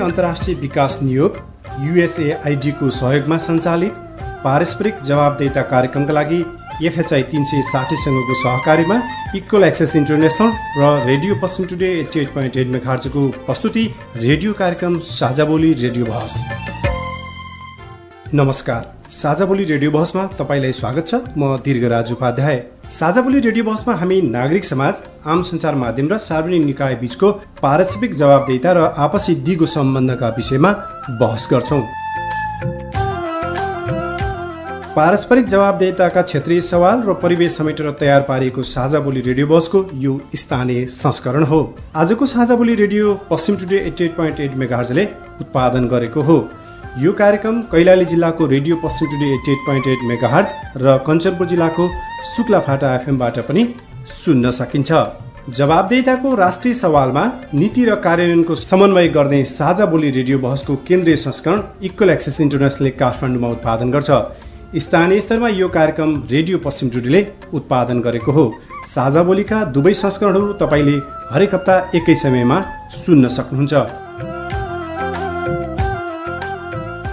अन्तर्राष्ट्रिय विकास नियोग युएसएआइडीको सहयोगमा सञ्चालित पारस्परिक जवाबदेता कार्यक्रमका लागि एफएचआई तिन सय साठीसँगको सहकारीमा इक्वल एक्सेस इन्टरनेसनल र radio Paschim today eighty eight point eight मेघार्जको प्रस्तुति रेडियो कार्यक्रम साझा बोली रेडियो बहस। नमस्कार साझा बोली रेडियो बहसमा तपाईँलाई स्वागत छ। म दीर्घराज उपाध्याय। साझा बोली रेडियो बहसमा हामी नागरिक समाज आम सञ्चार माध्यम र सार्वजनिक निकाय बीचको पारस्परिक जवाबदेता र आपसी दिगो सम्बन्धका विषयमा बहस गर्छौँ। पारस्परिक जवाबदेताका क्षेत्रीय सवाल र परिवेश समेटेर तयार पारिएको साझा बोली रेडियो बसको यो स्थानीय संस्करण हो। आजको Sajha Boli radio Paschim today eighty eight point eight उत्पादन गरेको हो। यो कार्यक्रम कैलाली जिल्लाको radio Paschim today eighty eight point eight megahertz र कञ्चनपुर जिल्लाको शुक्लाफाटा एफएमबाट पनि सुन्न सकिन्छ। जवाबदेताको राष्ट्रिय सवालमा नीति र कार्यान्वयनको समन्वय गर्ने साझा बोली रेडियो बहसको केन्द्रीय संस्करण इक्वल एक्सेस इन्टरनेसनलले काठमाडौँमा उत्पादन गर्छ। स्थानीय स्तरमा यो कार्यक्रम रेडियो पश्चिम टुडीले उत्पादन गरेको हो। साझा बोलीका दुवै संस्करणहरू तपाईँले हरेक हप्ता एकै समयमा सुन्न सक्नुहुन्छ।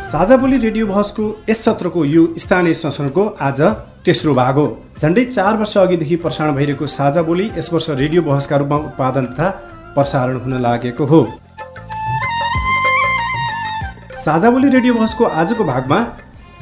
साझा बोली रेडियो बहसको यस सत्रको यो स्थानीय संस्करणको आज तेस्रो भाग हो। झन्डै चार वर्ष अघिदेखि प्रसारण भइरहेको साझा बोली यस वर्ष रेडियो बहसका रूपमा उत्पादन तथा प्रसारण हुन लागेको हो। साझा बोली रेडियो बहसको आजको भागमा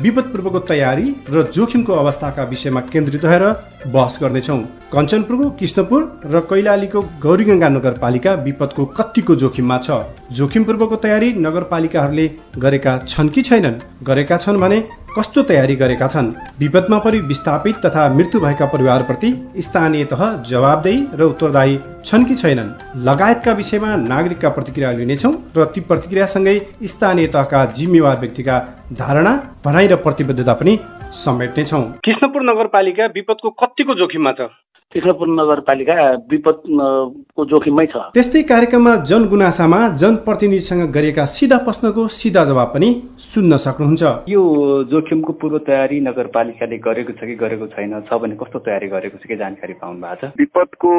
विपद पूर्वको तयारी र जोखिमको अवस्थाका विषयमा केन्द्रित रहेर बहस गर्नेछौँ। कञ्चनपुरको कृष्णपुर र कैलालीको गौरीगङ्गा नगरपालिका विपदको कतिको जोखिममा छ। जोखिम पूर्वको तयारी नगरपालिकाहरूले गरेका छन् कि छैनन्? गरेका छन् भने कस्तो तयारी गरेका छन्? विपदमा परि विस्थापित तथा मृत्यु भएका परिवारप्रति स्थानीय तह जवाबदेही र उत्तरदायी छन् कि छैनन्? लगायतका विषयमा नागरिकका प्रतिक्रिया लिनेछौँ र ती प्रतिक्रियासँगै स्थानीय तहका जिम्मेवार व्यक्तिका धारणा भनाइ र प्रतिबद्धता पनि समेट्नेछौँ कृष्णपुर नगरपालिका विपदको कतिको जोखिममा छ? कृष्णपुर नगरपालिका विपदको जोखिममै छ। त्यस्तै कार्यक्रममा जनगुनासामा जनप्रतिनिधिसँग गरिएका सिधा प्रश्नको सिधा जवाब पनि सुन्न सक्नुहुन्छ। यो जोखिमको पूर्व तयारी नगरपालिकाले गरेको छ कि गरेको छैन छ भने कस्तो तयारी गरेको छ कि जानकारी पाउनु भएको छ? विपदको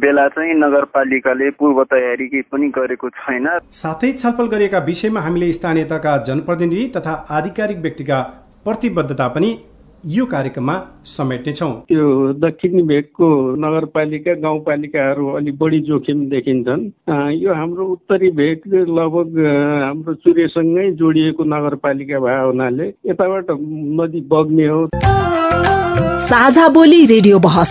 बेला चाहिँ नगरपालिकाले पूर्व तयारी केही पनि गरेको छैन। साथै छलफल गरिएका विषयमा हामीले स्थानीयताका जनप्रतिनिधि तथा आधिकारिक व्यक्तिका प्रतिबद्धता पनि यो कार्यक्रममा समेट्नेछौँ। यो दक्षिणी भेगको नगरपालिका गाउँपालिकाहरू अलिक बढी जोखिम देखिन्छन्। यो हाम्रो उत्तरी भेग लगभग हाम्रो चुरेसँगै जोडिएको नगरपालिका भए हुनाले यताबाट नदी बग्ने हो। साझा बोली रेडियो बहस।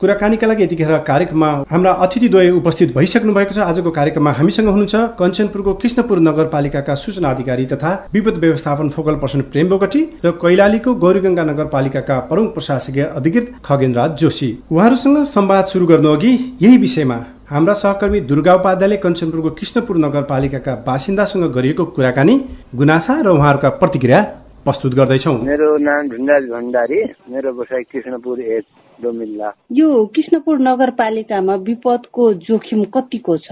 कुराकानीका लागि यतिखेर कार्यक्रममा हाम्रा अतिथिद्वय उपस्थित भइसक्नु भएको छ। आजको कार्यक्रममा हामीसँग हुनुहुन्छ कञ्चनपुरको कृष्णपुर नगरपालिकाका सूचना अधिकारी तथा विपद व्यवस्थापन फोकल पर्सन प्रेम बोगटी र कैलालीको गौरीगङ्गा नगरपालिकाका प्रमुख प्रशासकीय अधिकृत खगेन्द्र जोशी। उहाँहरूसँग संवाद सुरु गर्नु अघि यही विषयमा हाम्रा सहकर्मी दुर्गा उपाध्यायले कञ्चनपुरको कृष्णपुर नगरपालिकाका बासिन्दासँग गरिएको कुराकानी गुनासा र उहाँहरूका प्रतिक्रिया प्रस्तुत गर्दैछौ। मेरो नाम ढुङ्गाज भण्डारी। मेरो बसाइ कृष्णपुर एक डोमिल्ला। यो कृष्णपुर नगरपालिकामा विपदको जोखिम कतिको छ?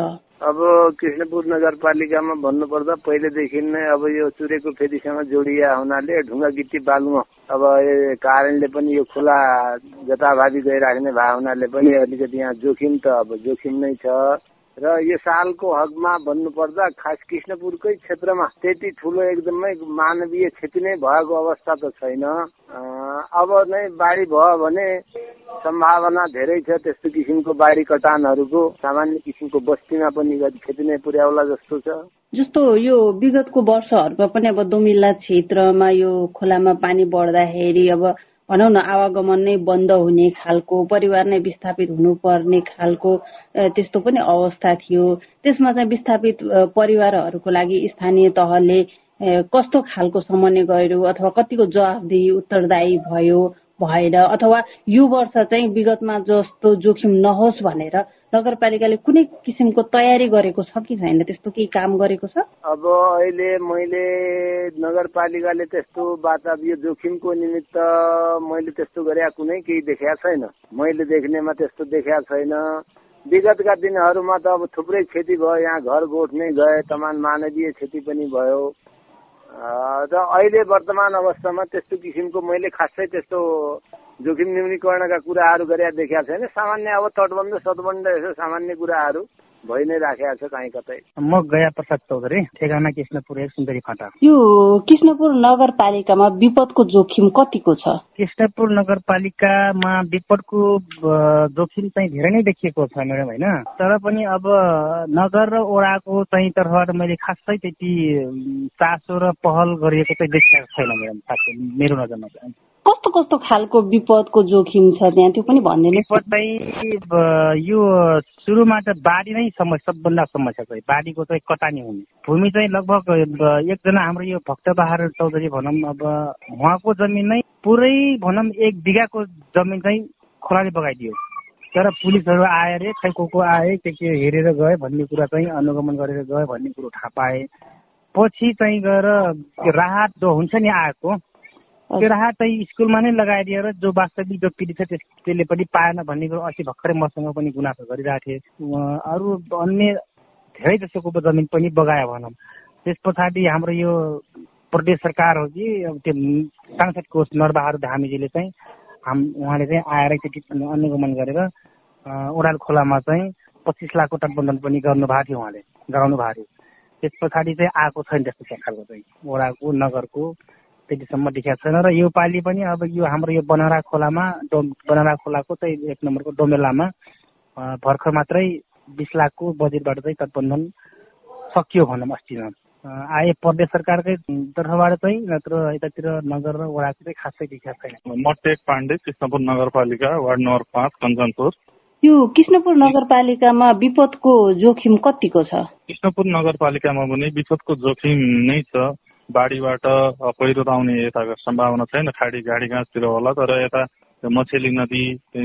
अब कृष्णपुर नगरपालिकामा भन्नुपर्दा पहिलेदेखि नै अब यो चुरेको फेदीसँग जोडिया हुनाले ढुङ्गा गिटी बालुवा अब कारणले पनि यो खोला जताभावी गइराख्ने भए हुनाले पनि अलिकति यहाँ जोखिम त अब जोखिम नै छ। र यो सालको हकमा भन्नुपर्दा खास कृष्णपुरकै क्षेत्रमा त्यति ठुलो एकदमै मानवीय क्षति नै भएको अवस्था त छैन। अब नै बाढी भयो भने सम्भावना धेरै छ त्यस्तो किसिमको बाढी कटानहरूको। सामान्य किसिमको बस्तीमा पनि क्षति नै पुर्याउला जस्तो छ। जस्तो यो विगतको वर्षहरूमा पनि अब दोमिल्ला क्षेत्रमा यो खोलामा पानी बढ्दाखेरि अब भनौँ न आवागमन नै बन्द हुने खालको परिवार नै विस्थापित हुनुपर्ने खालको त्यस्तो पनि अवस्था थियो। त्यसमा चाहिँ विस्थापित परिवारहरूको लागि स्थानीय तहले कस्तो खालको समन्वय गर्यो अथवा कतिको जवाबदेही उत्तरदायी भयो भएन अथवा यो वर्ष चाहिँ विगतमा जस्तो जोखिम नहोस् भनेर नगरपालिकाले कुनै किसिमको तयारी गरेको छ कि छैन? त्यस्तो केही काम गरेको छ? अब अहिले मैले नगरपालिकाले त्यस्तो वातावरण जोखिमको निमित्त मैले त्यस्तो गरे कुनै केही देखाएको छैन। मैले देख्नेमा त्यस्तो देखाएको छैन। विगतका दिनहरूमा त अब थुप्रै क्षति भयो। यहाँ घर गोठ नै गए तमान मानवीय क्षति पनि भयो। र अहिले वर्तमान अवस्थामा त्यस्तो किसिमको मैले खासै त्यस्तो जोखिम न्यूनीकरणका कुराहरू गरेर देखाएको छैन। सामान्य अब तटबन्ध सतबन्ध यसो सामान्य कुराहरू भइ नै राखेको छ कहीँ कतै। म गया प्रसाद चौधरी ठेगाना कृष्णपुर एक सुन्दरी फाटा। यो कृष्णपुर नगरपालिकामा विपदको जोखिम कतिको छ? कृष्णपुर नगरपालिकामा विपदको जोखिम चाहिँ धेरै नै देखिएको छ म्याडम होइन। तर पनि अब नगर र ओडाको चाहिँ तर्फबाट मैले खासै त्यति चासो र पहल गरिएको चाहिँ देखिएको छैन म्याडम मेरो नजरमा चाहिँ। कस्तो कस्तो खालको विपदको जोखिम छ त्यहाँ? त्यो पनि भनिदिनु विपद चाहिँ यो सुरुमा त बाढी नै समस्या सबभन्दा समस्या चाहिँ। बाढीको चाहिँ कटानी हुने। भूमि चाहिँ लगभग एकजना हाम्रो यो भक्तबहादुर चौधरी भनौँ अब उहाँको जमिन नै पुरै भनौँ एक बिघाको जमिन चाहिँ खोलाले बगाइदियो। तर पुलिसहरू आएर खै को को आए के के हेरेर गए भन्ने कुरा चाहिँ अनुगमन गरेर गए भन्ने कुरो थाहा पाए। पछि चाहिँ गएर राहत जो हुन्छ नि आएको त्यो राहत चाहिँ स्कुलमा नै लगाइदिएर जो वास्तविक जो पीडित छ त्यसले पनि पाएन भन्ने कुरो अस्ति भर्खरै मसँग पनि गुनासो गरिरहेको थिएँ। अरू अन्य धेरै जसोको जमिन पनि बगायो भनौँ। त्यस पछाडि हाम्रो यो प्रदेश सरकार हो कि अब त्यो सांसद कोष नरबहादुर धामीजीले चाहिँ हाम उहाँले चाहिँ आएर एकचोटि अनुगमन गरेर ओडाल खोलामा चाहिँ पच्चिस लाखको तटबन्धन पनि गर्नुभएको थियो उहाँले गराउनु भएको थियो। त्यस पछाडि चाहिँ आएको छैन त्यस्तो खालको चाहिँ ओडाको नगरको त्यतिसम्म देखाएको छैन र यो पालि पनि अब यो हाम्रो यो बनारा खोलामा बनारा खोलाको चाहिँ एक नम्बरको डोमेलामा भर्खर मात्रै बिस लाखको बजेटबाट चाहिँ तटबन्धन सकियो भनौँ अस्तिमा। आए प्रदेश सरकारकै तर्फबाट चाहिँ नत्र यतातिर नगर र वडाको चाहिँ खासै देखाएको छैन। म टेक पाण्डे कृष्णपुर नगरपालिका वार्ड नम्बर पाँच कञ्चनपुर। यो कृष्णपुर नगरपालिकामा विपदको जोखिम कतिको छ? कृष्णपुर नगरपालिकामा पनि विपदको जोखिम नै छ। बाढीबाट पहिरो आउने यता सम्भावना छैन खाडी घाडी गाँसतिर होला तर यता मछेली नदी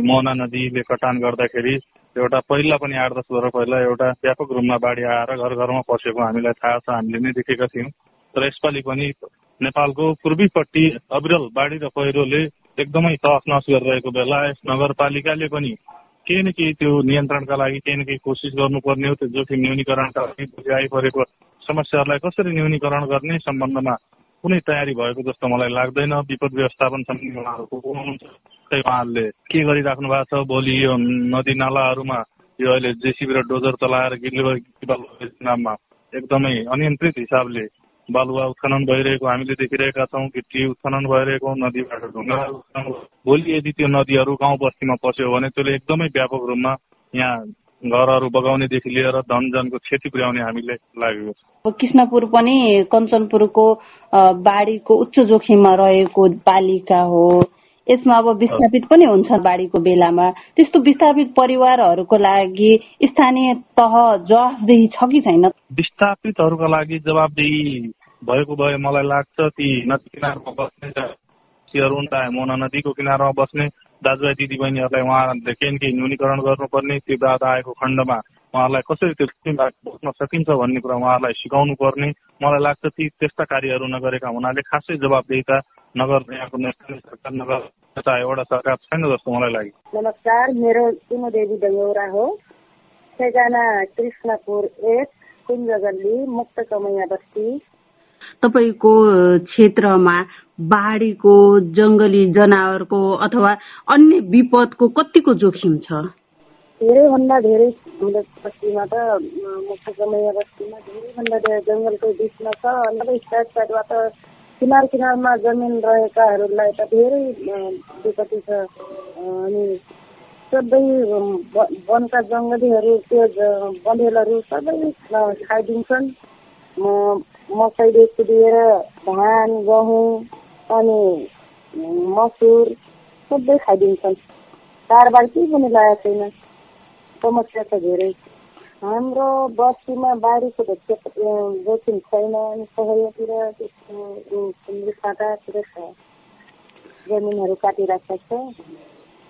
मोहना नदीले कटान गर्दाखेरि एउटा पहिला पनि आठ दस वर्ष पहिला एउटा व्यापक रूपमा बाढी आएर घर घरमा पसेको हामीलाई थाहा छ हामीले नै देखेका थियौँ। तर यसपालि पनि नेपालको पूर्वीपट्टि अविरल बाढी र पहिरोले एकदमै तहस नहस गरिरहेको बेला यस नगरपालिकाले पनि केही न केही त्यो नियन्त्रणका लागि केही न केही कोसिस गर्नुपर्ने हो त्यो जोखिम न्यूनीकरणका लागि आइपरेको समस्याहरूलाई कसरी न्यूनीकरण गर्ने सम्बन्धमा कुनै तयारी भएको जस्तो मलाई लाग्दैन। विपद व्यवस्थापन समिति उहाँहरूको हुनुहुन्छ उहाँहरूले के गरिराख्नु भएको छ? भोलि यो नदी नालाहरूमा यो अहिले जेसिबी र डोजर चलाएर नाममा एकदमै अनियन्त्रित हिसाबले बालुवा उत्खनन भइरहेको हामीले देखिरहेका छौँ गिटी उत्खनन भइरहेको नदीबाट ढुङ्गा भोलि यदि त्यो नदीहरू गाउँ बस्तीमा पस्यो भने त्यसले एकदमै व्यापक रूपमा यहाँ घरहरू बगाउनेदेखि लिएर धनजनको क्षति पुर्याउने हामीले लागेको छ। कृष्णपुर पनि कञ्चनपुरको बाढीको उच्च जोखिममा रहेको पालिका हो। यसमा अब विस्थापित पनि हुन्छ बाढीको बेलामा। त्यस्तो विस्थापित परिवारहरूको लागि स्थानीय तह जवाफदेही छ कि छैन? विस्थापितहरूका लागि जवाबदेही भएको भए मलाई लाग्छ ती नदी किनारमा बस्ने मोना नदीको किनारमा बस्ने दाजुभाइ दिदीबहिनीहरूलाई उहाँहरूले केही न केही न्यूनीकरण गर्नुपर्ने त्यो बाधा आएको खण्डमा उहाँहरूलाई कसरी त्यो बस्न सकिन्छ भन्ने कुरा उहाँहरूलाई सिकाउनु पर्ने मलाई लाग्छ ती त्यस्ता कार्यहरू नगरेका हुनाले खासै जवाबदेता नगर यहाँको नेसनल सरकार नगर यता एउटा सरकार छैन जस्तो मलाई लाग्यो। नमस्कार मेरो देवी डङ्गौरा हो। ठेगाना कृष्णपुर एक कुञ्जगल्ली मुक्त कमैया बस्ती तपाईँको क्षेत्रमा बाढीको जङ्गली जनावरको अथवा अन्य विपदको कतिको जोखिम छ? धेरैभन्दा धेरै बस्तीमा त मुख्य समय बस्तीमा धेरैभन्दा धेरै जङ्गलको बिचमा छ। अनि साइड साइडबाट किनार किनारमा जमिन रहेकाहरूलाई त धेरै विपत्ति छ। अनि सबै वनका जङ्गलीहरू त्यो बन्देलहरू सबै खाइदिन्छन्। मकैदेखि लिएर धान गहुँ अनि मसुर सबै खाइदिन्छन्। चाडबाड केही पनि लागेको छैन। समस्या छ धेरै हाम्रो बस्तीमा बाढीको जोखिम छैन अनि सहरतिर त्यस्तो फाटातिर छ जमिनहरू काटिराखेको छ।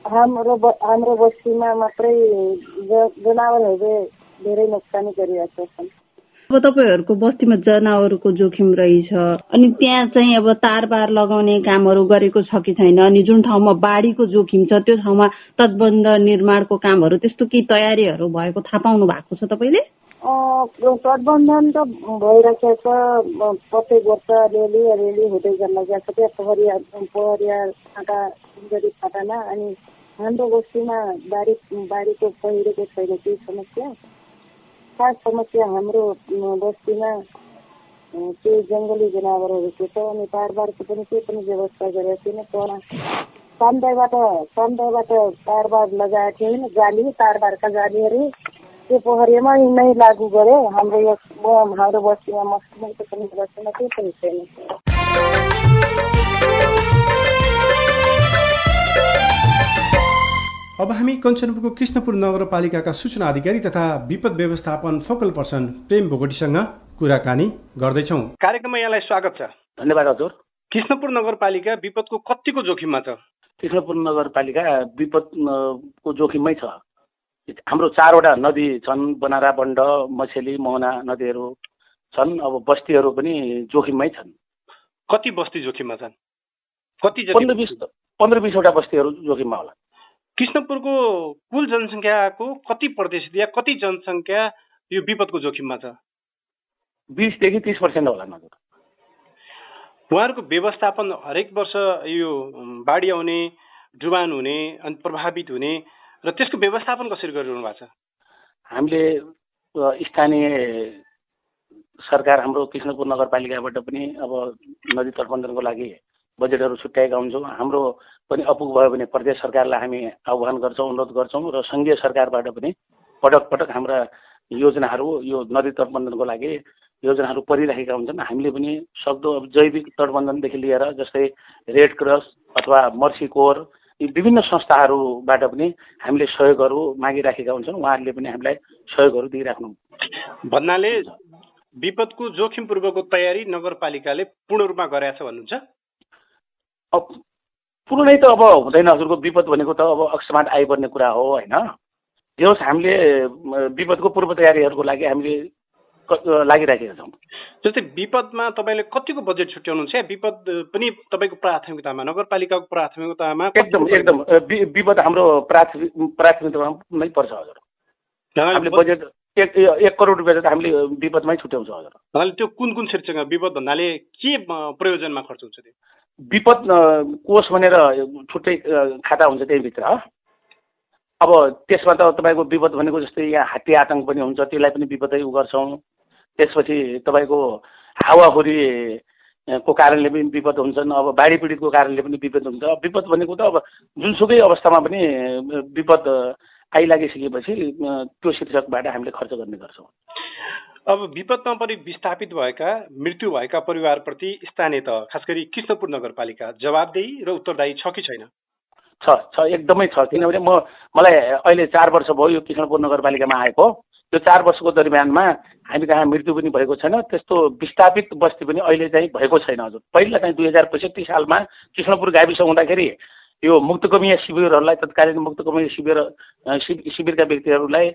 हाम्रो हाम्रो बस्तीमा मात्रै जनावरहरूले धेरै नोक्सानी गरिरहेका छन्। अब तपाईँहरूको बस्तीमा जनावरको जोखिम रहेछ। अनि त्यहाँ चाहिँ अब तारबार लगाउने कामहरू गरेको छ कि छैन? अनि जुन ठाउँमा बाढीको जोखिम छ त्यो ठाउँमा तटबन्ध निर्माणको कामहरू त्यस्तो केही तयारीहरू भएको थाहा पाउनु भएको छ तपाईँले? तटबन्धन त भइरहेको छ। प्रत्येक वर्ष अलिअलि अलिअलि हुँदै जान छ। क्या पहरिया पहरिया फाटा गरी फाटामा अनि हाम्रो बस्तीमा बाढी बाढीको पहिरोको छैन केही समस्या? खास समस्या हाम्रो बस्तीमा त्यो जङ्गली जनावरहरूको छ अनि तारबारको पनि केही पनि व्यवस्था गरेको छैन तर समुदायबाट समुदायबाट तारबार लगाएको होइन जाली तारबारका जालीहरू त्यो पोखरीमा नै लागू गरे हाम्रो यो हाम्रो बस्तीमा मस्किमको पनि बस्तीमा केही पनि छैन अब हामी कञ्चनपुरको कृष्णपुर नगरपालिकाका सूचना अधिकारी तथा विपद व्यवस्थापन फोकल पर्सन प्रेम भोगटीसँग कुराकानी गर्दैछौँ। कार्यक्रममा यहाँलाई स्वागत छ। धन्यवाद हजुर। कृष्णपुर नगरपालिका विपदको कतिको जोखिममा छ? कृष्णपुर नगरपालिका विपदको जोखिममै छ। हाम्रो चारवटा नदी छन् बनारा बन्ड मछेली मोहना नदीहरू छन् अब बस्तीहरू पनि जोखिममै छन्। कति बस्ती जोखिममा छन्? कति पन्ध्र बिस पन्ध्र बिसवटा बस्तीहरू जोखिममा होला। कृष्णपुरको कुल जनसङ्ख्याको कति प्रतिशत या कति जनसङ्ख्या यो विपदको जोखिममा छ? बिसदेखि तिस पर्सेन्ट होला उहाँहरूको व्यवस्थापन हरेक वर्ष यो बाढी आउने डुबान हुने अनि प्रभावित हुने र त्यसको व्यवस्थापन कसरी गरिरहनु भएको छ? हामीले स्थानीय सरकार हाम्रो कृष्णपुर नगरपालिकाबाट पनि अब नदी तटबन्धनको लागि बजेटहरू छुट्याएका हुन्छौँ। हाम्रो पनि अपुग भयो भने प्रदेश सरकारलाई हामी आह्वान गर्छौँ अनुरोध गर्छौँ र सङ्घीय सरकारबाट पनि पटक पटक हाम्रा योजनाहरू यो नदी तटबन्धनको लागि योजनाहरू परिराखेका हुन्छन्। हामीले पनि सक्दो अब जैविक तटबन्धनदेखि लिएर जस्तै रेड क्रस अथवा मर्सी कोर यी विभिन्न संस्थाहरूबाट पनि हामीले सहयोगहरू मागिराखेका हुन्छन् उहाँहरूले पनि हामीलाई सहयोगहरू दिइराख्नु भन्नाले विपदको जोखिम पूर्वको तयारी नगरपालिकाले पूर्ण रूपमा गरेछ भन्नुहुन्छ? पुरै त अब हुँदैन हजुरको विपद भनेको त अब अकस्मात आइपर्ने कुरा हो होइन? जे होस् हामीले विपदको पूर्व तयारीहरूको लागि हामीले लागिराखेका छौँ। जस्तै विपदमा तपाईँले कतिको बजेट छुट्याउनुहुन्छ? विपद पनि तपाईँको प्राथमिकतामा नगरपालिकाको प्राथमिकतामा एकदम एकदम विपद हाम्रो प्राथमिक प्राथमिकतामा नै पर्छ हजुर। हामीले बजेट एक एक करोड रुपियाँ त हामीले विपदमै छुट्याउँछौँ हजुर। त्यो कुन कुन क्षेत्रसँग विपद भन्नाले के प्रयोजनमा खर्च हुन्छ त्यो? विपद कोष भनेर छुट्टै खाता हुन्छ त्यहीँभित्र। अब त्यसमा त तपाईँको विपद भनेको जस्तै यहाँ हात्ती आतङ्क पनि हुन्छ त्यसलाई पनि विपदै उ गर्छौँ। त्यसपछि तपाईँको हावाहुरी को कारणले पनि विपद हुन्छन् अब बाढी पीडितको कारणले पनि विपद हुन्छ। विपद भनेको त अब जुनसुकै अवस्थामा पनि विपद आइलागिसकेपछि त्यो शीर्षकबाट हामीले खर्च गर्ने गर्छौँ। अब विपदमा पनि विस्थापित भएका मृत्यु भएका परिवारप्रति स्थानीय त खास गरी कृष्णपुर नगरपालिका जवाबदेही र उत्तरदायी छ कि छैन? छ छ एकदमै छ। किनभने म मलाई अहिले चार वर्ष भयो यो कृष्णपुर नगरपालिकामा आएको। त्यो चार वर्षको दरमियानमा हामी कहाँ मृत्यु पनि भएको छैन त्यस्तो विस्थापित बस्ती पनि अहिले चाहिँ भएको छैन हजुर। पहिला चाहिँ दुई हजार पैँसठी सालमा कृष्णपुर गाविस हुँदाखेरि यो मुक्तकमीय शिविरहरूलाई तत्कालीन मुक्तकमीय शिविर शिविरका व्यक्तिहरूलाई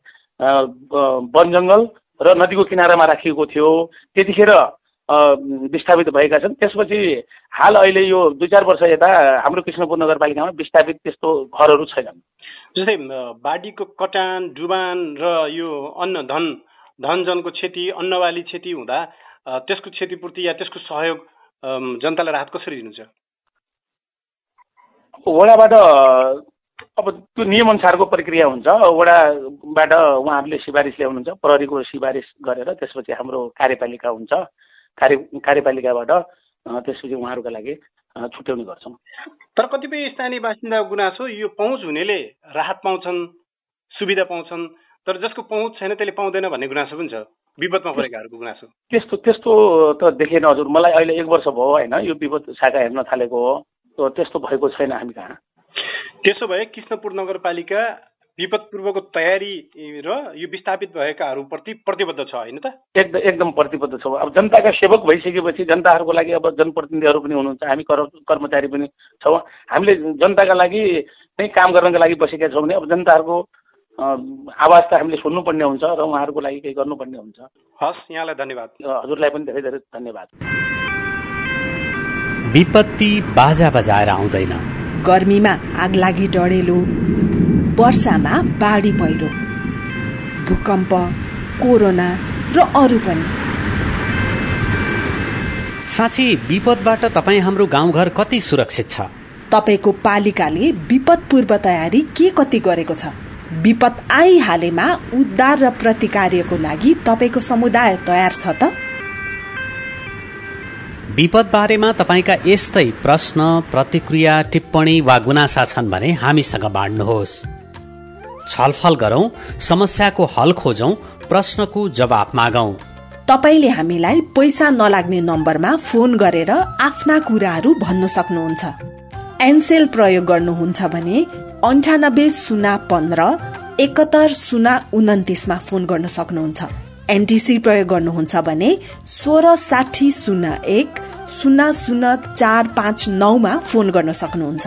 वन जङ्गल र नदीको किनारामा राखिएको थियो। त्यतिखेर विस्थापित भएका छन्। त्यसपछि हाल अहिले यो दुई चार वर्ष यता हाम्रो कृष्णपुर नगरपालिकामा विस्थापित त्यस्तो घरहरू छैनन्। जस्तै बाढीको कटान डुबान र यो अन्न धन धनजनको क्षति अन्नबाली क्षति हुँदा त्यसको क्षतिपूर्ति या त्यसको सहयोग जनतालाई राहत कसरी दिनुहुन्छ? वडाबाट अब त्यो नियमअनुसारको प्रक्रिया हुन्छ। वडाबाट उहाँहरूले सिफारिस ल्याउनुहुन्छ। प्रहरीको सिफारिस गरेर त्यसपछि हाम्रो कार्यपालिका हुन्छ। कार्य कार्यपालिकाबाट त्यसपछि उहाँहरूका लागि छुट्याउने गर्छौँ। तर कतिपय स्थानीय बासिन्दाको गुनासो यो पहुँच हुनेले राहत पाउँछन् सुविधा पाउँछन् तर जसको पहुँच छैन त्यसले पाउँदैन भन्ने गुनासो पनि छ। विपदमा परेकाहरूको गुनासो। त्यस्तो त्यस्तो त देखेन हजुर। मलाई अहिले एक वर्ष भयो होइन। यो विपद शाखा हेर्न थालेको हो। त्यस्तो भएको छैन हामी कहाँ। त्यसो भए कृष्णपुर नगरपालिका विपद पूर्वको तयारी र यो विस्थापित भएकाहरूप्रति प्रतिबद्ध छ होइन त? एकदम एकदम प्रतिबद्ध छ। अब जनताका सेवक भइसकेपछि जनताहरूको लागि अब जनप्रतिनिधिहरू पनि हुनुहुन्छ हामी कर कर्मचारी पनि छौँ। हामीले जनताका लागि नै काम गर्नको लागि बसेका छौँ भने अब जनताहरूको आवाज त हामीले सुन्नुपर्ने हुन्छ र उहाँहरूको लागि केही गर्नुपर्ने हुन्छ। हस् यहाँलाई धन्यवाद। हजुरलाई पनि धेरै धेरै धन्यवाद। विपत्ति बाजा बजाएर आउँदैन। गर्मीमा आगलागी डढेलो वर्षामा बाढी पहिरो भूकम्प कोरोना र अरू पनि। साँच्ची विपदबाट तपाईँ हाम्रो गाउँघर कति सुरक्षित छ? तपाईँको पालिकाले विपद पूर्व तयारी के कति गरेको छ? विपद आइहालेमा उद्धार र प्रतिकार्यको लागि तपाईँको समुदाय तयार छ त? विपद बारेमा तपाईँका यस्तै प्रश्न प्रतिक्रिया टिप्पणी वा गुनासा छन् भने हामीसँग बाँड्नुहोस्। छलफल गरौं समस्याको हल खोजौं प्रश्नको जवाब मागौं। तपाईँले हामीलाई पैसा नलाग्ने नम्बरमा फोन गरेर आफ्ना कुराहरू भन्न सक्नुहुन्छ। एनसेल प्रयोग गर्नुहुन्छ भने अन्ठानब्बे शून्य पन्ध्र एकहत्तर शून्य उन्तिसमा फोन गर्न सक्नुहुन्छ। एनटिसी प्रयोग गर्नुहुन्छ भने सोह्र साठी शून्य एक शून्य शून्य चार पाँच नौमा फोन गर्न सक्नुहुन्छ।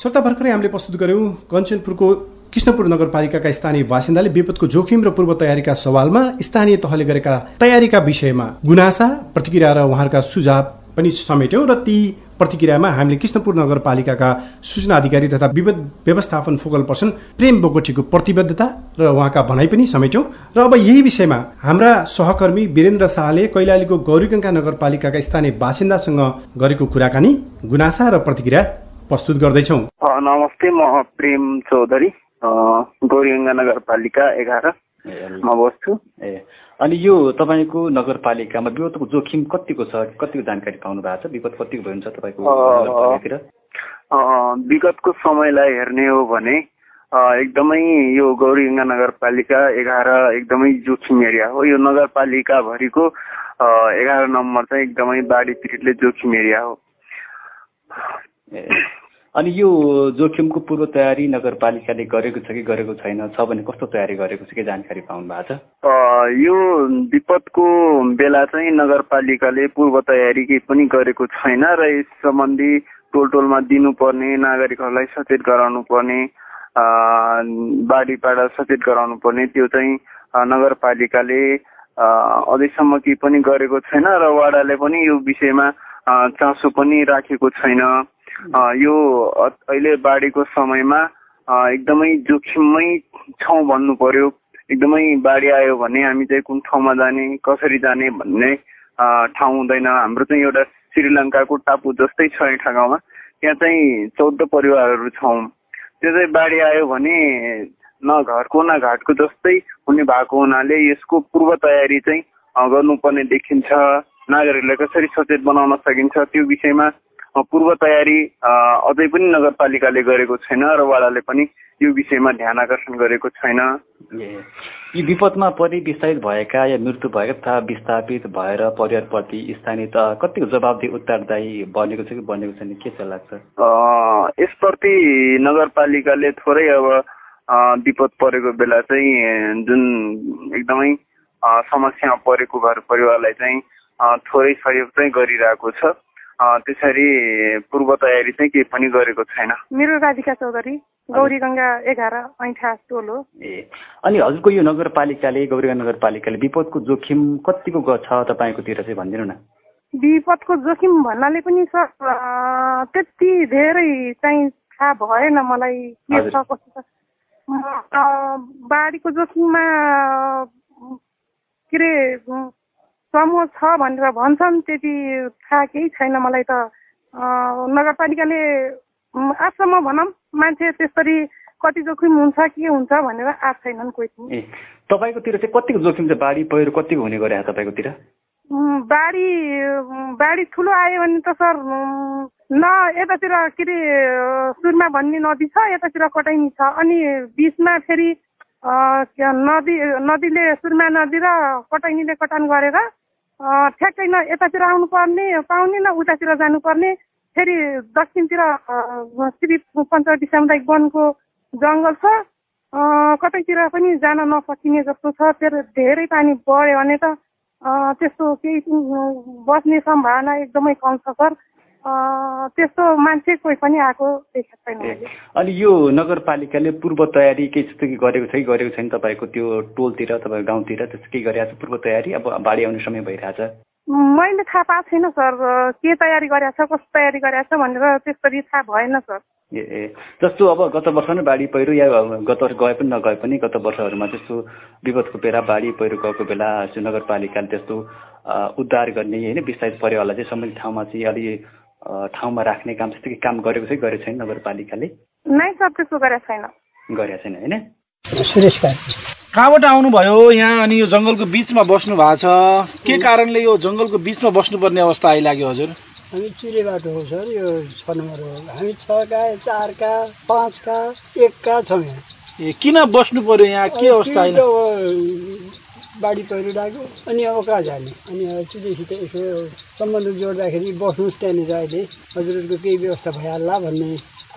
श्रोता भर्खरै हामीले प्रस्तुत गऱ्यौँ कञ्चनपुरको कृष्णपुर नगरपालिकाका स्थानीय बासिन्दाले विपदको जोखिम र पूर्व तयारीका सवालमा स्थानीय तहले गरेका तयारीका विषयमा गुनासा प्रतिक्रिया र उहाँहरूका सुझाव पनि समेट्यौँ र ती प्रतिक्रियामा हामीले कृष्णपुर नगरपालिकाका सूचना अधिकारी तथा विपद व्यवस्थापन फोकल पर्सन प्रेम बोगटीको प्रतिबद्धता र उहाँका भनाइ पनि समेट्यौँ र अब यही विषयमा हाम्रा सहकर्मी वीरेन्द्र शाहले कैलालीको गौरीगङ्गा नगरपालिकाका स्थानीय बासिन्दासँग गरेको कुराकानी गुनासा र प्रतिक्रिया प्रस्तुत गर्दैछौ। नमस्ते म प्रेम चौधरी गौरीगङ्गा नगरपालिका एघारमा बस्छु। ए अनि यो तपाईँको नगरपालिकामा विपदको जोखिम कतिको छ? कतिको जानकारी पाउनु भएको छ? विपद कतिको भयो तपाईँको विगतको समयलाई हेर्ने हो भने एकदमै यो गौरीगङ्गा नगरपालिका एघार एकदमै जोखिम एरिया हो। यो नगरपालिकाभरिको एघार नम्बर चाहिँ एकदमै बाढी पीडितले जोखिम एरिया हो। अनि यो जोखिमको पूर्व तयारी नगरपालिकाले गरेको छ कि गरेको छैन छ भने कस्तो तयारी गरेको छ के जानकारी पाउनु भएको छ? यो विपदको बेला चाहिँ नगरपालिकाले पूर्व तयारी केही पनि गरेको छैन र यस सम्बन्धी टोल टोलमा दिनुपर्ने नागरिकहरूलाई सचेत गराउनु पर्ने बाढीबाट सचेत गराउनु पर्ने त्यो चाहिँ नगरपालिकाले अझैसम्म केही पनि गरेको छैन र वाडाले पनि यो विषयमा चासो पनि राखेको छैन। यो अहिले बाढीको समयमा एकदमै जोखिममै छौँ भन्नु पर्यो। एकदमै बाढी आयो भने हामी चाहिँ कुन ठाउँमा जाने कसरी जाने भन्ने ठाउँ हुँदैन। हाम्रो चाहिँ एउटा श्रीलङ्काको टापु जस्तै छ एउटा गाउँमा त्यहाँ चाहिँ चौध परिवारहरू छौँ। त्यो चाहिँ बाढी आयो भने न घरको न घाटको जस्तै हुने भएको हुनाले यसको पूर्व तयारी चाहिँ गर्नुपर्ने देखिन्छ। नागरिकलाई कसरी सचेत बनाउन सकिन्छ त्यो विषयमा पूर्व तयारी अझै पनि नगरपालिकाले गरेको छैन र वाडाले पनि यो विषयमा ध्यान आकर्षण गरेको छैन। यी विपदमा परि विस्थापित भएका या मृत्यु भएका तथा विस्थापित भएर परिवारप्रति स्थानीय त कतिको जवाबदेही उत्तरदायी बनेको छ कि बनेको छैन के चाहिँ लाग्छ यसप्रति नगरपालिकाले थोरै अब विपद परेको बेला चाहिँ जुन एकदमै समस्यामा परेको घर परिवारलाई चाहिँ थोरै सहयोग चाहिँ गरिरहेको छ। त्यसरी पूर्व तयारी चाहिँ केही पनि गरेको छैन। मेरो राधिका चौधरी गौरी गङ्गा एघार ऐठा टोल हो। ए अनि हजुरको यो नगरपालिकाले गौरीगङ्गा नगरपालिकाले विपदको जोखिम कतिको छ तपाईँकोतिर चाहिँ भनिदिनु न? विपदको जोखिम भन्नाले पनि सर त्यति धेरै चाहिँ थाहा भएन मलाई के छ कस्तो छ। बाढीको जोखिममा के अरे समूह छ भनेर भन्छन् त्यति थाहा केही छैन मलाई त। नगरपालिकाले आजसम्म भनौँ मान्छे त्यसरी कति जोखिम हुन्छ के हुन्छ भनेर आएको छैनन् कोही पनि। तपाईँकोतिर चाहिँ कतिको जोखिम चाहिँ बाढी पहिरो कतिको हुने गरे तपाईँकोतिर? बाढी बाढी ठुलो आयो भने त सर न यतातिर के अरे सुरमा भन्ने नदी छ यतातिर कटाइनी छ। अनि बिचमा फेरि नदी नदीले सुरमा नदी र कटाइनीले कटान गरेर ठ्याक्कै न यतातिर आउनुपर्ने पाउने न उतातिर जानुपर्ने। फेरि दक्षिणतिर श्री पञ्चवटी सामुदायिक वनको जङ्गल छ। कतैतिर पनि जान नसकिने जस्तो छ। त्यो धेरै पानी बढ्यो भने त त्यस्तो केही बस्ने सम्भावना एकदमै कम छ सर। त्यस्तो मान्छे कोही पनि आएको देखेको छैन अनि यो नगरपालिकाले पूर्व तयारी केही जस्तो कि गरेको छ कि गरेको छैन तपाईँको त्यो टोलतिर तपाईँको गाउँतिर त्यस्तो केही गरिरहेको छ पूर्व तयारी? अब बाढी आउने समय भइरहेछ। मैले थाहा पाएको छैन सर। के तयारी गरेको छ कस्तो तयारी गरेको छ भनेर त्यसरी थाहा भएन सर। ए ए। जस्तो अब गत वर्ष नै बाढी पहिरो या गत वर्ष गए पनि नगए पनि गत वर्षहरूमा त्यस्तो विपदको बेला बाढी पहिरो गएको बेला नगरपालिकाले त्यस्तो उद्धार गर्ने होइन विस्तारित परिवारलाई चाहिँ सम्बन्धित ठाउँमा चाहिँ अलि ठाउँमा राख्ने काम जस्तो कि काम गरेको चाहिँ गरेको छैन नगरपालिकाले? नै सर त्यस्तो गरेको छैन। गरेको छैन होइन? सुरेश कहाँबाट आउनुभयो यहाँ अनि यो जङ्गलको बिचमा बस्नु भएको छ? के कारणले यो जङ्गलको बिचमा बस्नुपर्ने अवस्था आइलाग्यो हजुर? हामी चिरेबाट हो सर यो छ नम्बर हो। हामी छका चारका पाँचका एकका छौँ यहाँ। ए किन बस्नु पर्यो यहाँ? के अवस्था बाढी पहिरो लाग्यो अनि अब कहाँ जाने? अनि चिजैसित यसो सम्बन्ध जोड्दाखेरि बस्नुहोस् त्यहाँनिर अहिले। हजुरहरूको केही व्यवस्था भइहाल्ला भन्ने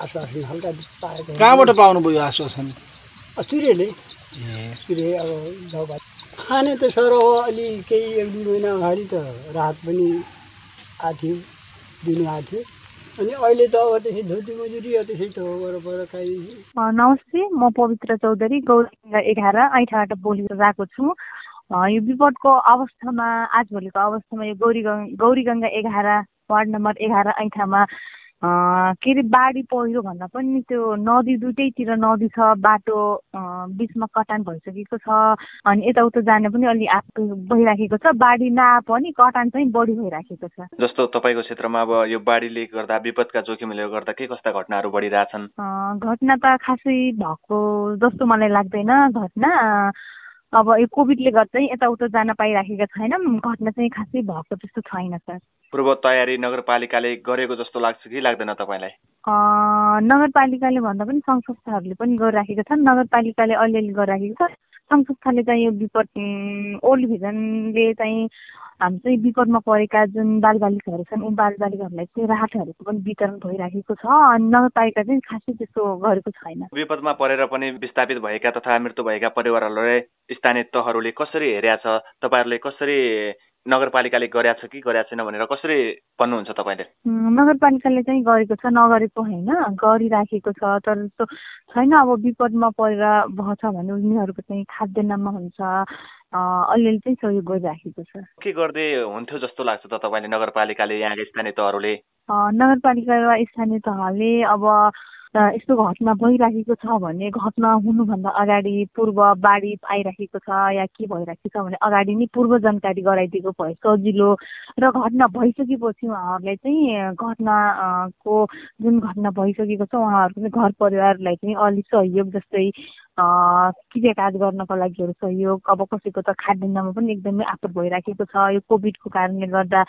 आश्वासन हल्का पाएको कहाँबाट पाउनुभयो आश्वासन? चुरेले चुरे अब जाउ खाने त सर अब अलि केही एक दुई महिना अगाडि त राहत पनि आएको थियो दिनु आएको थियो अनि अहिले त अब त्यसै धोती मजुरी त्यसै त हो वरपर काहीँ। नमस्ते म पवित्र चौधरी गौरी एघार ऐठाबाट बोलेर गएको छु। यो विपदको अवस्थामा आजभोलिको अवस्थामा यो गौरी गौरी गङ्गा एघार वार्ड नम्बर एघार ऐठामा के अरे बाढी पहिरो भन्दा पनि त्यो नदी दुइटैतिर नदी छ बाटो बिचमा कटान भइसकेको छ अनि यताउता जाने पनि अलि आग भइराखेको छ बाढी नआए पनि कटान चाहिँ बढी भइराखेको छ। जस्तो तपाईँको क्षेत्रमा अब यो बाढीले गर्दा विपदका जोखिमले गर्दा के कस्ता घटनाहरू बढिरहेछन्? घटना त खासै भएको जस्तो मलाई लाग्दैन घटना अब यो कोभिडले गर्दा चाहिँ यताउता जान पाइराखेका छैनौँ घटना चाहिँ खासै भएको जस्तो छैन सर। पूर्व तयारी नगरपालिकाले गरेको जस्तो लाग्छ कि लाग्दैन तपाईँलाई? नगरपालिकाले भन्दा पनि सङ्घ संस्थाहरूले पनि गरिराखेका छन्। नगरपालिकाले अलिअलि गरिराखेको छ। संस्थाले चाहिँ यो विपद ओल्ड भिजनले चाहिँ हाम्रो चाहिँ विपदमा परेका जुन बालबालिकाहरू छन् उन बालबालिकाहरूलाई चाहिँ राहतहरूको पनि वितरण भइराखेको छ अनि नगरपालिका चाहिँ खासै त्यस्तो गरेको छैन। विपदमा परेर पनि विस्थापित भएका तथा मृत्यु भएका परिवारहरूलाई स्थानीय तहहरूले कसरी हेरेका छ तपाईँहरूले कसरी नगरपालिकाले गरेका छ कि गरेका छैन भनेर कसरी भन्नुहुन्छ तपाईँले? नगरपालिकाले चाहिँ गरेको छ नगरेको होइन गरिराखेको छ तर जस्तो छैन अब विपदमा परेर छ भने उनीहरूको चाहिँ खाद्यान्नमा हुन्छ अलिअलि चाहिँ सहयोग गरिराखेको छ। के गर्दै हुन्थ्यो जस्तो लाग्छ त तपाईँले नगरपालिकाले यहाँका स्थानीय तहहरूले? नगरपालिका स्थानीय तहले अब यस्तो घटना भइराखेको छ भने घटना हुनुभन्दा अगाडि पूर्व बाढी आइराखेको छ या के भइरहेको छ भने अगाडि नै पूर्व जानकारी गराइदिएको भए सजिलो र घटना भइसकेपछि उहाँहरूलाई चाहिँ घटनाको जुन घटना भइसकेको छ उहाँहरूको घर परिवारलाई चाहिँ अलिक सहयोग जस्तै काज गर्नको लागि सहयोग अब कसैको त खाद्यान्नमा पनि एकदमै आपत भइराखेको छ। यो कोभिडको कारणले गर्दा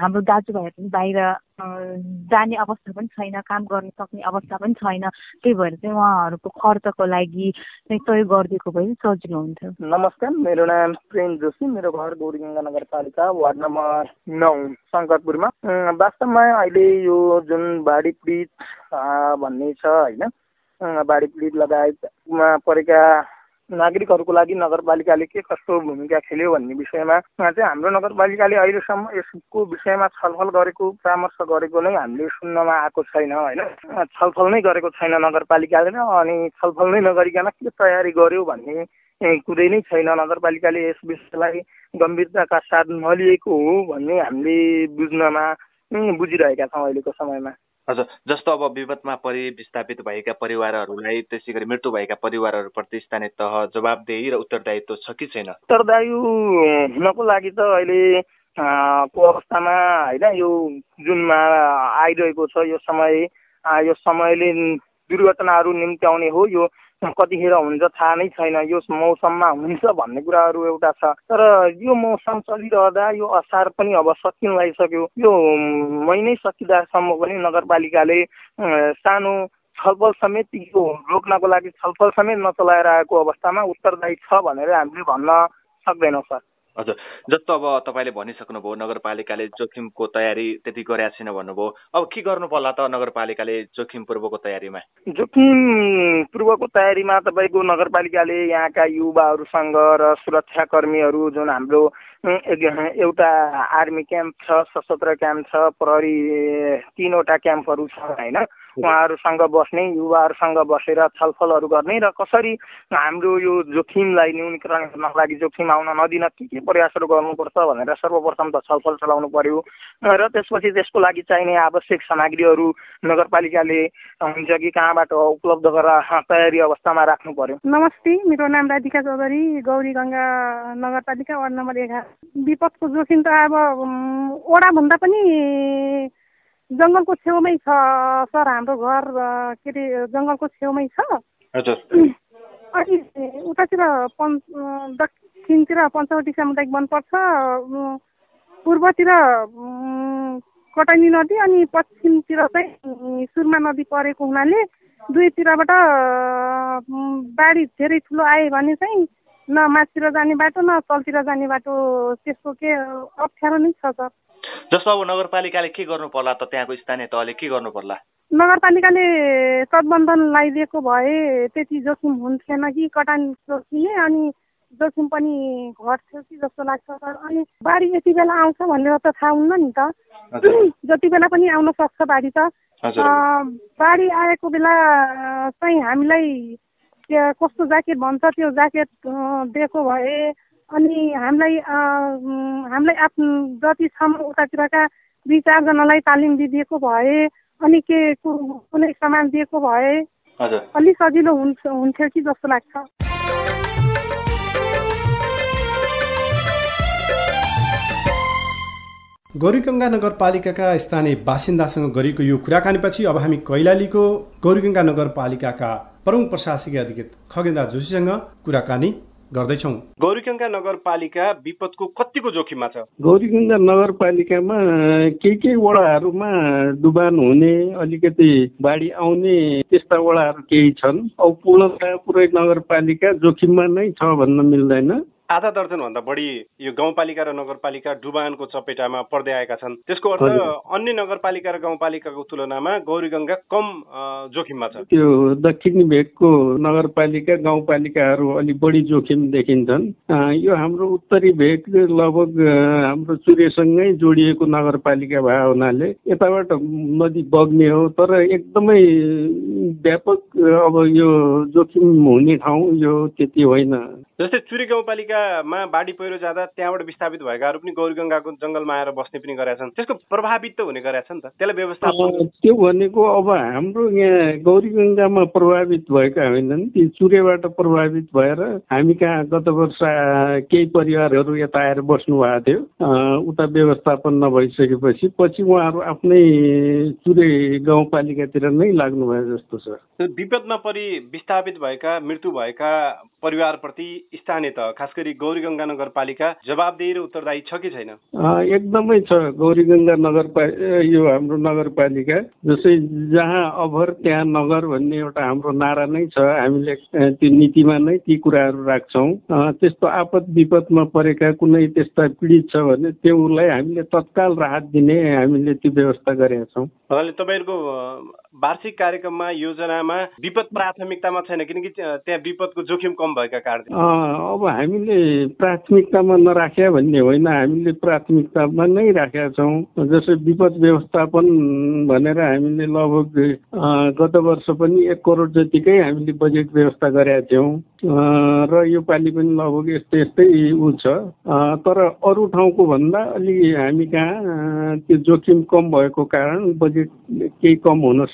हाम्रो दाजुभाइहरू पनि बाहिर जाने अवस्था पनि छैन काम गर्न सक्ने अवस्था पनि छैन। त्यही भएर चाहिँ उहाँहरूको खर्चको लागि सहयोग गरिदिएको भए सजिलो हुन्थ्यो नमस्कार मेरो नाम प्रेम जोशी। मेरो घर गौरीगङ्गा नगरपालिका वार्ड नम्बर नौ शङ्करपुरमा। वास्तवमा अहिले यो जुन बाढी पीडित भन्ने छ होइन बाढी पीडित लगायतमा परेका नागरिकहरूको लागि नगरपालिकाले के कस्तो भूमिका खेल्यो भन्ने विषयमा चाहिँ हाम्रो नगरपालिकाले अहिलेसम्म यसको विषयमा छलफल गरेको परामर्श गरेको नै हामीले सुन्नमा आएको छैन होइन? छलफल नै गरेको छैन नगरपालिकाले नै अनि छलफल नै नगरिकन के तयारी गर्यो भन्ने कुरै नै छैन। नगरपालिकाले यस विषयलाई गम्भीरताका साथ नलिएको हो भन्ने हामीले बुझ्नमा बुझिरहेका छौँ अहिलेको समयमा। हजुर जस्तो अब विपदमा परि विस्थापित भएका परिवारहरूलाई त्यसै गरी मृत्यु भएका परिवारहरूप्रति स्थानीय तह जवाबदेही र उत्तरदायित्व छ कि छैन? उत्तरदायी हुनको लागि त अहिले को अवस्थामा होइन यो जुनमा आइरहेको छ यो समय यो समयले दुर्घटनाहरू निम्त्याउने हो यो कतिखेर हुन्छ थाहा नै छैन यो मौसममा हुन्छ भन्ने कुराहरू एउटा छ। तर यो मौसम चलिरहँदा यो असार पनि अब सकिन लागिसक्यो। यो महिनै सकिँदासम्म पनि नगरपालिकाले सानो छलफल समेत यो रोक्नको लागि छलफल समेत नचलाएर आएको अवस्थामा उत्तरदायी छ भनेर हामीले भन्न सक्दैनौँ सर। हजुर। जस्तो अब तपाईँले भनिसक्नुभयो नगरपालिकाले जोखिमको तयारी त्यति गरेका छैन भन्नुभयो। अब के गर्नु पर्ला त नगरपालिकाले जोखिम पूर्वको तयारीमा? जोखिम पूर्वको तयारीमा तपाईँको नगरपालिकाले यहाँका युवाहरूसँग र सुरक्षाकर्मीहरू जुन हाम्रो एउटा आर्मी क्याम्प छ सशस्त्र क्याम्प छ प्रहरी तिनवटा क्याम्पहरू छ होइन? उहाँहरूसँग बस्ने युवाहरूसँग बसेर छलफलहरू गर्ने र कसरी हाम्रो यो जोखिमलाई न्यूनीकरण गर्नको लागि जोखिम आउन नदिन के के प्रयासहरू गर्नुपर्छ भनेर सर्वप्रथम त छलफल चलाउनु पर्यो। र त्यसपछि त्यसको लागि चाहिने आवश्यक सामग्रीहरू नगरपालिकाले हुन्छ कि कहाँबाट उपलब्ध गरेर तयारी अवस्थामा राख्नु पर्यो। नमस्ते मेरो नाम राधिका चौधरी गौरी गङ्गा नगरपालिका वार्ड नम्बर एघार। विपदको जोखिम त अब वडाभन्दा पनि जङ्गलको छेउमै छ सर हाम्रो घर के अरे जङ्गलको छेउमै छ। अनि उतातिर पन् दक्षिणतिर पञ्चवटी सामुदायिक वन पर्छ पूर्वतिर कटानी नदी अनि पश्चिमतिर चाहिँ सुर्मा नदी परेको हुनाले दुईतिरबाट बाढी धेरै ठुलो आयो भने चाहिँ न माथितिर जाने बाटो न तलतिर जाने बाटो त्यसको के अप्ठ्यारो नै छ सर। जस्तो अब नगरपालिकाले के गर्नु पर्ला त त्यहाँको स्थानीय तहले के गर्नु पर्ला नगरपालिकाले तटबन्धन लगाइदिएको भए त्यति जोखिम हुन्थेन कि कटान जोखिमे अनि जोखिम पनि घट्थ्यो कि जस्तो लाग्छ सर अनि बाढी यति बेला आउँछ भनेर त थाहा हुन्न नि त। जति बेला पनि आउन सक्छ बाढी त। बाढी आएको बेला चाहिँ हामीलाई कस्तो ज्याकेट भन्छ त्यो ज्याकेट दिएको भए अनि हामीलाई हामीलाई आफ्नो जति छौँ उतातिरका दुई चारजनालाई तालिम दिइदिएको भए अनि के कुनै सामान दिएको भए अलिक सजिलो हुन्छ हुन्थ्यो कि जस्तो लाग्छ। गौरीगङ्गा नगरपालिकाका स्थानीय बासिन्दासँग गरेको यो कुराकानीपछि अब हामी कैलालीको गौरीगङ्गा नगरपालिकाका प्रमुख प्रशासकीय अधिकृत खगेन्द्र जोशीसँग कुराकानी गर्दैछौ। गौरीगङ्गा नगरपालिका विपदको कतिको जोखिममा छ? गौरीगङ्गा नगरपालिकामा केही केही वडाहरूमा डुबान हुने अलिकति बाढी आउने त्यस्ता वडाहरू केही छन्। अब पूर्णतया पुरै नगरपालिका जोखिममा नै छ भन्न मिल्दैन। आधा दर्जनभन्दा बढी यो गाउँपालिका र नगरपालिका डुबानको चपेटामा पर्दै आएका छन्। त्यसको अर्थ अन्य नगरपालिका र गाउँपालिकाको तुलनामा गौरीगङ्गा कम जोखिममा छ। त्यो दक्षिणी भेगको नगरपालिका गाउँपालिकाहरू अलिक बढी जोखिम देखिन्छन्। यो हाम्रो उत्तरी भेग लगभग हाम्रो चुरेसँगै जोडिएको नगरपालिका भए हुनाले यताबाट नदी बग्ने हो तर एकदमै व्यापक अब यो जोखिम हुने ठाउँ यो त्यति होइन। जस्तै चुरी गाउँपालिकामा बाढी पहिरो जाँदा त्यहाँबाट विस्थापित भएकाहरू पनि गौरीगङ्गाको जङ्गलमा आएर बस्ने पनि गरेका छन्। त्यसको प्रभावित त हुने गरेका छन् त? त्यसलाई व्यवस्था त्यो भनेको अब हाम्रो यहाँ गौरीगङ्गामा प्रभावित भएका होइनन्। ती चुरेबाट प्रभावित भएर हामी कहाँ गत वर्ष केही परिवारहरू यता आएर बस्नु भएको थियो। उता व्यवस्थापन नभइसकेपछि पछि उहाँहरू आफ्नै चुरे गाउँपालिकातिर नै लाग्नुभयो जस्तो छ। विपदमा परि विस्थापित भएका मृत्यु भएका परिवारप्रति स्थानीय त खास गरी गौरीगङ्गा नगरपालिका जवाबदेही र उत्तरदायी छ कि छैन? एकदमै छ। गौरीगङ्गा नगरपालिका यो हाम्रो नगरपालिका जस्तै जहाँ अभर त्यहाँ नगर भन्ने एउटा हाम्रो नारा नै छ। हामीले त्यो नीतिमा नै ती कुराहरू राख्छौँ। त्यस्तो आपद विपदमा परेका कुनै त्यस्ता पीडित छ भने त्योलाई हामीले तत्काल राहत दिने हामीले त्यो व्यवस्था गरेका छौँ। तपाईँहरूको वार्षिक कार्यक्रममा योजनामा विपद प्राथमिकतामा छैन किनकि त्यहाँ विपदको जोखिम कम भएका कारण। अब हामीले प्राथमिकतामा नराख्या भन्ने होइन हामीले प्राथमिकतामा नै राखेका छौँ। जस्तै विपद व्यवस्थापन भनेर हामीले लगभग गत वर्ष पनि एक करोड जतिकै हामीले बजेट व्यवस्था गरेका थियौँ। र यो पालि पनि लगभग यस्तै यस्तै ऊ छ। तर अरू ठाउँको भन्दा अलि हामी कहाँ त्यो जोखिम कम भएको कारण बजेट केही कम हुन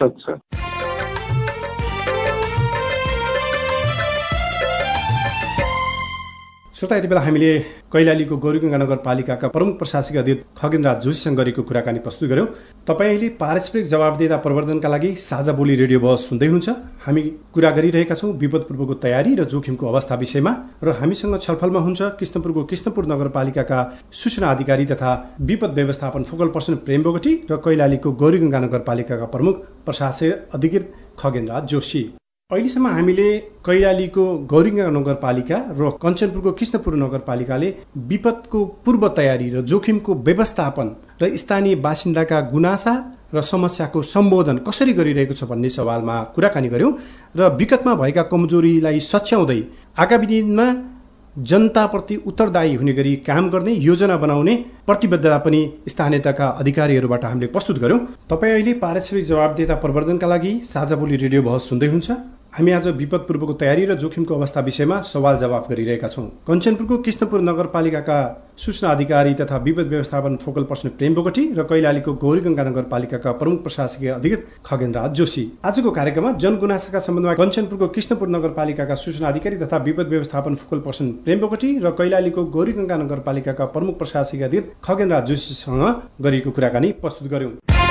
श्रोता यति बेला हामीले कैलालीको गौरीगङ्गा नगरपालिकाका प्रमुख प्रशासकीय अधिकृत खगेन्द्र जोशीसँग गरेको कुराकानी प्रस्तुत गऱ्यौँ तपाईँले पारस्परिक जवाबदेता प्रवर्धनका लागि साझा बोली रेडियो बहस सुन्दै हुन्छ हामी कुरा गरिरहेका छौँ विपद पूर्वको तयारी र जोखिमको अवस्था विषयमा र हामीसँग छलफलमा हुन्छ कृष्णपुरको कृष्णपुर नगरपालिकाका सूचना अधिकारी तथा विपद व्यवस्थापन फोकल पर्सन प्रेम बोगटी र कैलालीको गौरीगङ्गा नगरपालिकाका प्रमुख प्रशासकीय अधिकृत खगेन्द्र जोशी। अहिलेसम्म हामीले कैलालीको गौरिङ्गा नगरपालिका र कञ्चनपुरको कृष्णपुर नगरपालिकाले विपदको पूर्व तयारी र जोखिमको व्यवस्थापन र स्थानीय बासिन्दाका गुनासा र समस्याको सम्बोधन कसरी गरिरहेको छ भन्ने सवालमा कुराकानी गऱ्यौँ र विगतमा भएका कमजोरीलाई सच्याउँदै आगामी दिनमा जनताप्रति उत्तरदायी हुने गरी काम गर्ने योजना बनाउने प्रतिबद्धता पनि स्थानीयताका अधिकारीहरूबाट हामीले प्रस्तुत गऱ्यौँ तपाईँ अहिले पारस्परिक जवाबदेता प्रवर्धनका लागि साझा बोली रेडियो बहस सुन्दै हुन्छ हामी आज विपद पूर्वको तयारी र जोखिमको अवस्था विषयमा सवाल जवाफ गरिरहेका छौँ। कञ्चनपुरको कृष्णपुर नगरपालिकाका सूचना अधिकारी तथा विपद व्यवस्थापन फोकल पर्सन प्रेम बोगटी र कैलालीको गौरीगङ्गा नगरपालिकाका प्रमुख प्रशासकीय अधिकृत खगेन्द्र जोशी। आजको कार्यक्रममा जनगुनासाका सम्बन्धमा कञ्चनपुरको कृष्णपुर नगरपालिकाका सूचना अधिकारी तथा विपद व्यवस्थापन फोकल पर्सन प्रेम बोगटी र कैलालीको गौरीगङ्गा नगरपालिकाका प्रमुख प्रशासकीय अधिकृत खगेन्द्र जोशीसँग गरिएको कुराकानी प्रस्तुत गर्यौँ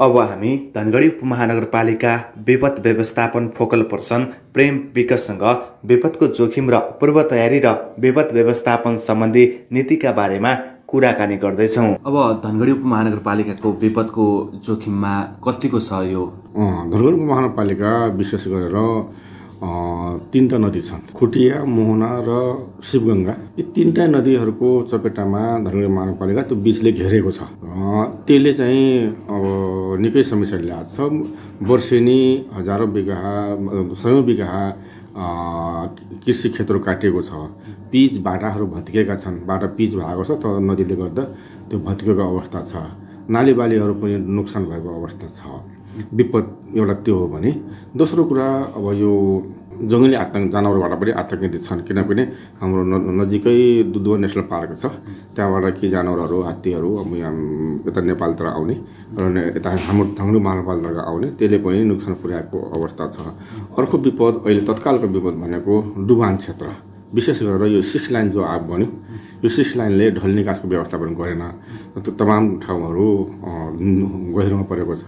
अब हामी धनगढी उपमहानगरपालिका विपद व्यवस्थापन फोकल पर्सन प्रेम विकससँग विपदको जोखिम र पूर्व तयारी र विपद व्यवस्थापन सम्बन्धी नीतिका बारेमा कुराकानी गर्दैछौँ। अब धनगढी उपमहानगरपालिकाको विपदको जोखिममा कतिको छ यो? धनगढी उपमहानगरपालिका विशेष गरेर तिनवटा नदी छन्। खुटिया मोहना र शिवगङ्गा। यी तिनवटा नदीहरूको चपेटामा धनगढी महानगरपालिका त्यो बिचले घेरेको छ। त्यसले चाहिँ अब निकै समस्या ल्याएको छ। वर्षेनी हजारौँ बिघा सयौँ बिघा कृषि क्षेत्रहरू काटिएको छ। पिच बाटाहरू भत्किएका छन्। बाटा पिच भएको छ तर नदीले गर्दा त्यो भत्किएको अवस्था छ। नाली बालीहरू पनि नोक्सान भएको अवस्था छ। विपद एउटा त्यो हो भने। दोस्रो कुरा अब यो जङ्गली आतङ्क जनावरबाट पनि आतङ्कित छन् किनभने हाम्रो नजिकै दुधुवा नेसनल पार्क छ। त्यहाँबाट के जनावरहरू हात्तीहरू अब यहाँ यता नेपालतिर आउने र यता हाम्रो धङ्गु महानगरपालिका आउने त्यसले पनि नोक्सान पुर्याएको अवस्था छ। अर्को विपद अहिले तत्कालको विपद भनेको डुबान क्षेत्र। विशेष गरेर यो सिक्स लाइन जो आग बन्यो यो लाइनले ढल निकासको व्यवस्थापन गरेन। तमाम ठाउँहरू गहिरोमा परेको छ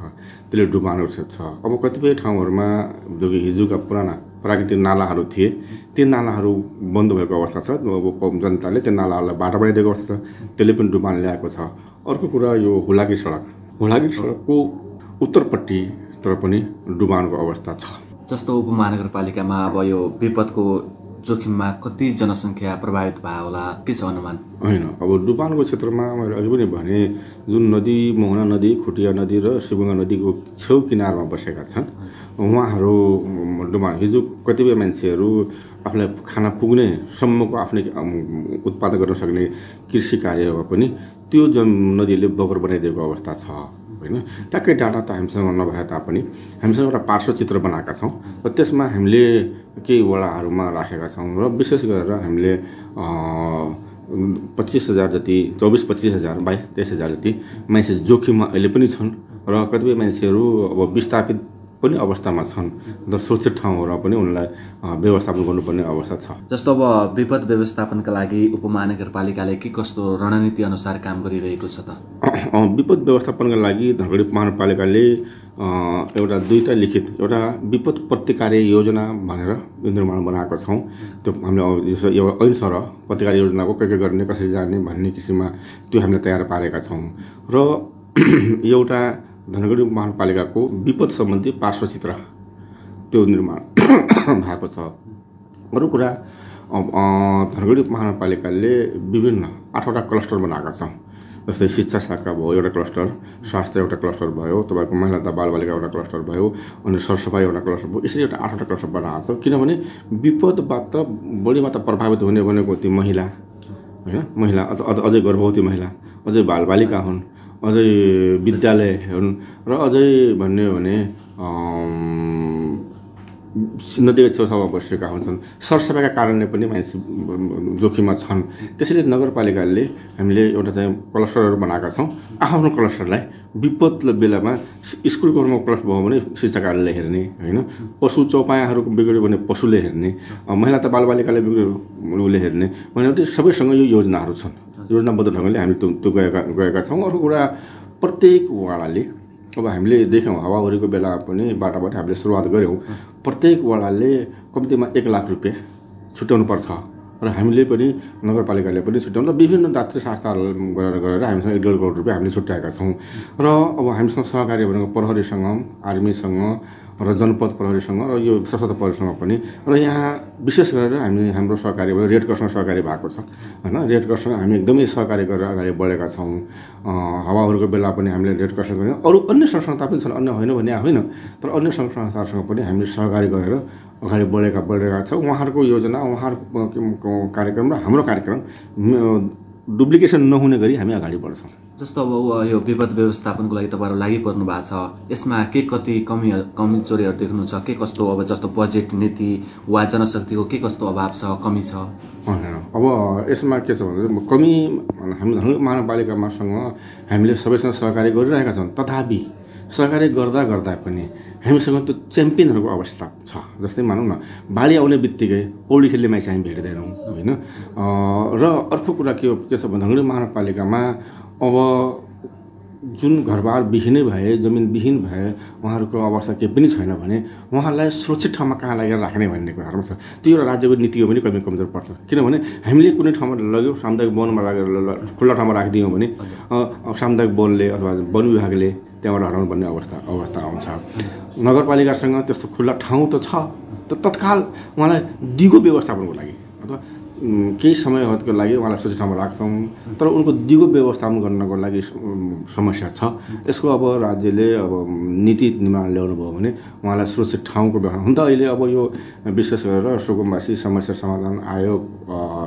त्यसले डुबानो छ अब कतिपय ठाउँहरूमा जो हिजोका पुराना प्राकृतिक नालाहरू थिए ती नालाहरू बन्द भएको अवस्था छ। अब जनताले त्यो नालाहरूलाई बाटो बनाइदिएको अवस्था छ। त्यसले पनि डुबान ल्याएको छ। अर्को कुरा यो हुलाकी सडक। हुलाकी सडकको उत्तरपट्टितिर पनि डुबानको अवस्था छ। जस्तो उपमहानगरपालिकामा अब यो विपदको जोखिममा कति जनसङ्ख्या प्रभावित भयो होला के छ अनुमान? होइन अब डुबानको क्षेत्रमा मैले अघि पनि भने जुन नदी मोहना नदी खुटिया नदी र शिवगङ्गा नदीको छेउ किनारमा बसेका छन् उहाँहरू डुबान हिजो कतिपय मान्छेहरू आफूलाई खाना पुग्ने सम्मको आफ्नै उत्पादन गर्न सक्ने कृषि कार्यमा पनि त्यो जन नदीले बगर बनाइदिएको अवस्था छ। होइन? ट्याक्कै डाटा त हामीसँग नभए तापनि हामीसँग एउटा पार्श्व चित्र बनाएका छौँ र त्यसमा हामीले केही वडाहरूमा राखेका छौँ र विशेष गरेर हामीले पच्चिस हजार जति चौबिस पच्चिस हजार बाइस तेइस हजार जति मान्छे जोखिममा अहिले पनि छन् र कतिपय मान्छेहरू अब विस्थापित पनि अवस्थामा छन् र सुरक्षित ठाउँहरूमा पनि उनलाई व्यवस्थापन गर्नुपर्ने अवस्था छ। जस्तो अब विपद व्यवस्थापनका लागि उपमहानगरपालिकाले के कस्तो रणनीति अनुसार काम गरिरहेको छ त? विपद व्यवस्थापनका लागि धनगढी महानगरपालिकाले एउटा दुईवटा लिखित एउटा विपद प्रतिकार योजना भनेर निर्माण बनाएको छौँ। त्यो हामीले एउटा ऐनसर प्रतिकार योजनाको के के गर्ने कसरी जाने भन्ने किसिममा त्यो हामीले तयार पारेका छौँ। र एउटा धनगढी महानगरपालिकाको विपद सम्बन्धी पार्श्वचित्र त्यो निर्माण भएको छ। अरू कुरा धनगढी महानगरपालिकाले विभिन्न आठवटा क्लस्टर बनाएका छौँ जस्तै शिक्षा शाखा भयो एउटा क्लस्टर स्वास्थ्य एउटा क्लस्टर भयो तपाईँको महिला तथा बालबालिका एउटा क्लस्टर भयो अनि सरसफाइ एउटा क्लस्टर भयो यसरी एउटा आठवटा क्लस्टर बनाएको छ। किनभने विपदबाट बढी मात्रा प्रभावित हुने भनेको त्यो महिला होइन? महिला अझ अझै गर्भवती महिला अझै बालबालिका हुन्। अझै विद्यालय हुन् र अझै भन्ने हो भने नदीको छेउछाउमा बसेका हुन्छन्। सरसफाइका कारणले पनि मानिस जोखिममा छन्। त्यसैले नगरपालिकाले हामीले एउटा चाहिँ क्लस्टरहरू बनाएका छौँ। आफ्नो क्लस्टरलाई विपद बेलामा स्कुलको रूपमा क्लस्टर भयो भने शिक्षा कार्यालयले हेर्ने होइन? पशु चौपायाहरूको बिग्रियो भने पशुले हेर्ने महिला त बालबालिकाले बिग्रियो उसले हेर्ने भने सबैसँग यो योजनाहरू छन्। योजनाबद्ध ढङ्गले हामी त्यो गएका गएका छौँ। अर्को कुरा प्रत्येक वाडाले अब हामीले देख्यौँ हावाहुरीको बेला पनि बाटाबाट हामीले सुरुवात गऱ्यौँ। प्रत्येक वडाले कम्तीमा एक लाख रुपियाँ छुट्याउनु पर्छ र हामीले पनि नगरपालिकाले पनि छुट्याउनु र विभिन्न दात्री संस्थाहरू गरेर गरेर हामीसँग एक डेढ करोड रुपियाँ हामीले छुट्याएका छौँ। र अब हामीसँग सहकारी भनेको प्रहरीसँग आर्मीसँग र जनपद प्रहरीसँग र यो सशस्त्र प्रहरीसँग पनि र यहाँ विशेष गरेर हामी हाम्रो सहकारी भयो रेड क्रससँग सहकारी भएको छ होइन? रेड क्रससँग हामी एकदमै सहकारी गरेर अगाडि बढेका छौँ। हावाहरूको बेला पनि हामीले रेड क्रससँग गऱ्यौँ। अरू अन्य संस्था पनि छन् अन्य होइन भने होइन तर अन्य सङ्घ संस्थाहरूसँग पनि हामीले सहकारी गरेर अगाडि बढेका बढेका छौँ। उहाँहरूको योजना उहाँहरूको कार्यक्रम र हाम्रो कार्यक्रम डुप्लिकेसन नहुने गरी हामी अगाडि बढ्छौँ। जस्तो अब यो विपद व्यवस्थापनको लागि तपाईँहरू लागि पर्नु भएको छ यसमा के कति कमी कमी चोरीहरू देख्नुहुन्छ के कस्तो अब जस्तो बजेट नीति वा जनशक्तिको के कस्तो अभाव छ कमी छ? अब यसमा के छ भने कमी हामी महानगरपालिकामासँग हामीले सबैसँग सहकारी गरिरहेका छौँ। तथापि सहकारी गर्दा गर्दा पनि हामीसँग त्यो च्याम्पियनहरूको अवस्था छ जस्तै मानौँ न बाढी आउने बित्तिकै पौडी खेल्ने मान्छे हामी भेट्दैनौँ होइन? र अर्को कुरा के हो के छ भन्दाखेरि महानगरपालिकामा अब जुन घरबार विहीनै भए जमिनविहीन भए उहाँहरूको अवस्था केही पनि छैन भने उहाँलाई सुरक्षित ठाउँमा कहाँ लगेर राख्ने भन्ने कुराहरूमा छ। त्यो एउटा राज्यको नीतिको पनि कमी कमजोर पर्छ। किनभने हामीले कुनै ठाउँमा लग्यौँ सामुदायिक वनमा लगेर खुल्ला ठाउँमा राखिदियौँ भने सामुदायिक वनले अथवा वन विभागले त्यहाँबाट हटाउनु पर्ने अवस्था अवस्था आउँछ। नगरपालिकासँग त्यस्तो खुल्ला ठाउँ त छ त तत्काल उहाँलाई दिगो व्यवस्थापनको लागि अथवा केही समयहरूको लागि उहाँलाई सुरक्षित ठाउँमा राख्छौँ तर उनको दिगो व्यवस्थापन गर्नको लागि समस्या छ। यसको अब राज्यले अब नीति निर्माण ल्याउनु भयो भने उहाँलाई सुरक्षित ठाउँको व्यवस्था हुन त अहिले अब यो विशेष गरेर सुकुम्बासी समस्या समाधान आयोग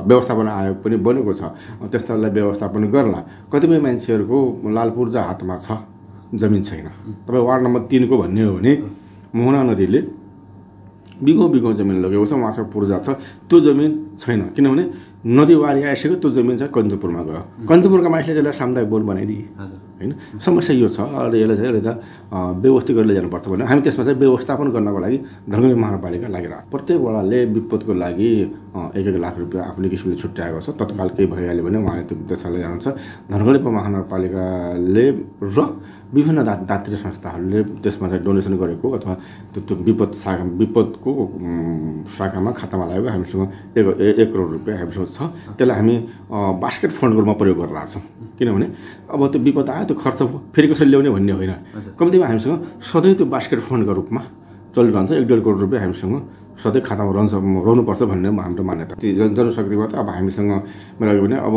व्यवस्थापन आयोग पनि बनेको छ। त्यस्तालाई व्यवस्थापन गर्ला। कतिपय मान्छेहरूको लालपुर्जा हातमा छ। जमिन छैन। तपाईँ वार्ड नम्बर तिनको भन्ने हो भने मोहना नदीले बिघौँ बिघौँ जमिन लगेको छ उहाँसँग पूर्जा छ। त्यो जमिन छैन। किनभने नदीवारी आइसक्यो त्यो जमिन चाहिँ कञ्चपुरमा गयो। कञ्चपुरका मान्छेले त्यसलाई सामुदायिक बोन बनाइदिए। होइन? समस्या यो छ। अहिले यसलाई चाहिँ अहिले व्यवस्थित गरेर लैजानुपर्छ भने हामी त्यसमा चाहिँ व्यवस्थापन गर्नको लागि धनगढी महानगरपालिका लागिरहेको प्रत्येक वडाले विपदको लागि एक एक लाख रुपियाँ आफ्नै किसिमले छुट्याएको छ। तत्काल केही भइहाल्यो भने उहाँले त्यो त्यसलाई लैजानुहुन्छ धनगढी महानगरपालिकाले र विभिन्न दा दात्री संस्थाहरूले त्यसमा चाहिँ डोनेसन गरेको अथवा त्यो त्यो विपद शाखा विपदको शाखामा खातामा लागेको हामीसँग एक एक करोड रुपियाँ हामीसँग छ। त्यसलाई हामी बास्केट फन्डको रूपमा प्रयोग गरेर छौँ। किनभने अब त्यो विपद आयो त्यो खर्च भयो फेरि कसरी ल्याउने भन्ने होइन। कम्तीमा हामीसँग सधैँ त्यो बास्केट फन्डको रूपमा चलिरहन्छ। एक डेढ करोड रुपियाँ हामीसँग सधैँ खातामा रहन्छ रहनुपर्छ भन्ने हाम्रो मान्यता त्यो जनशक्तिमा त अब हामीसँग मेरो अघि भने अब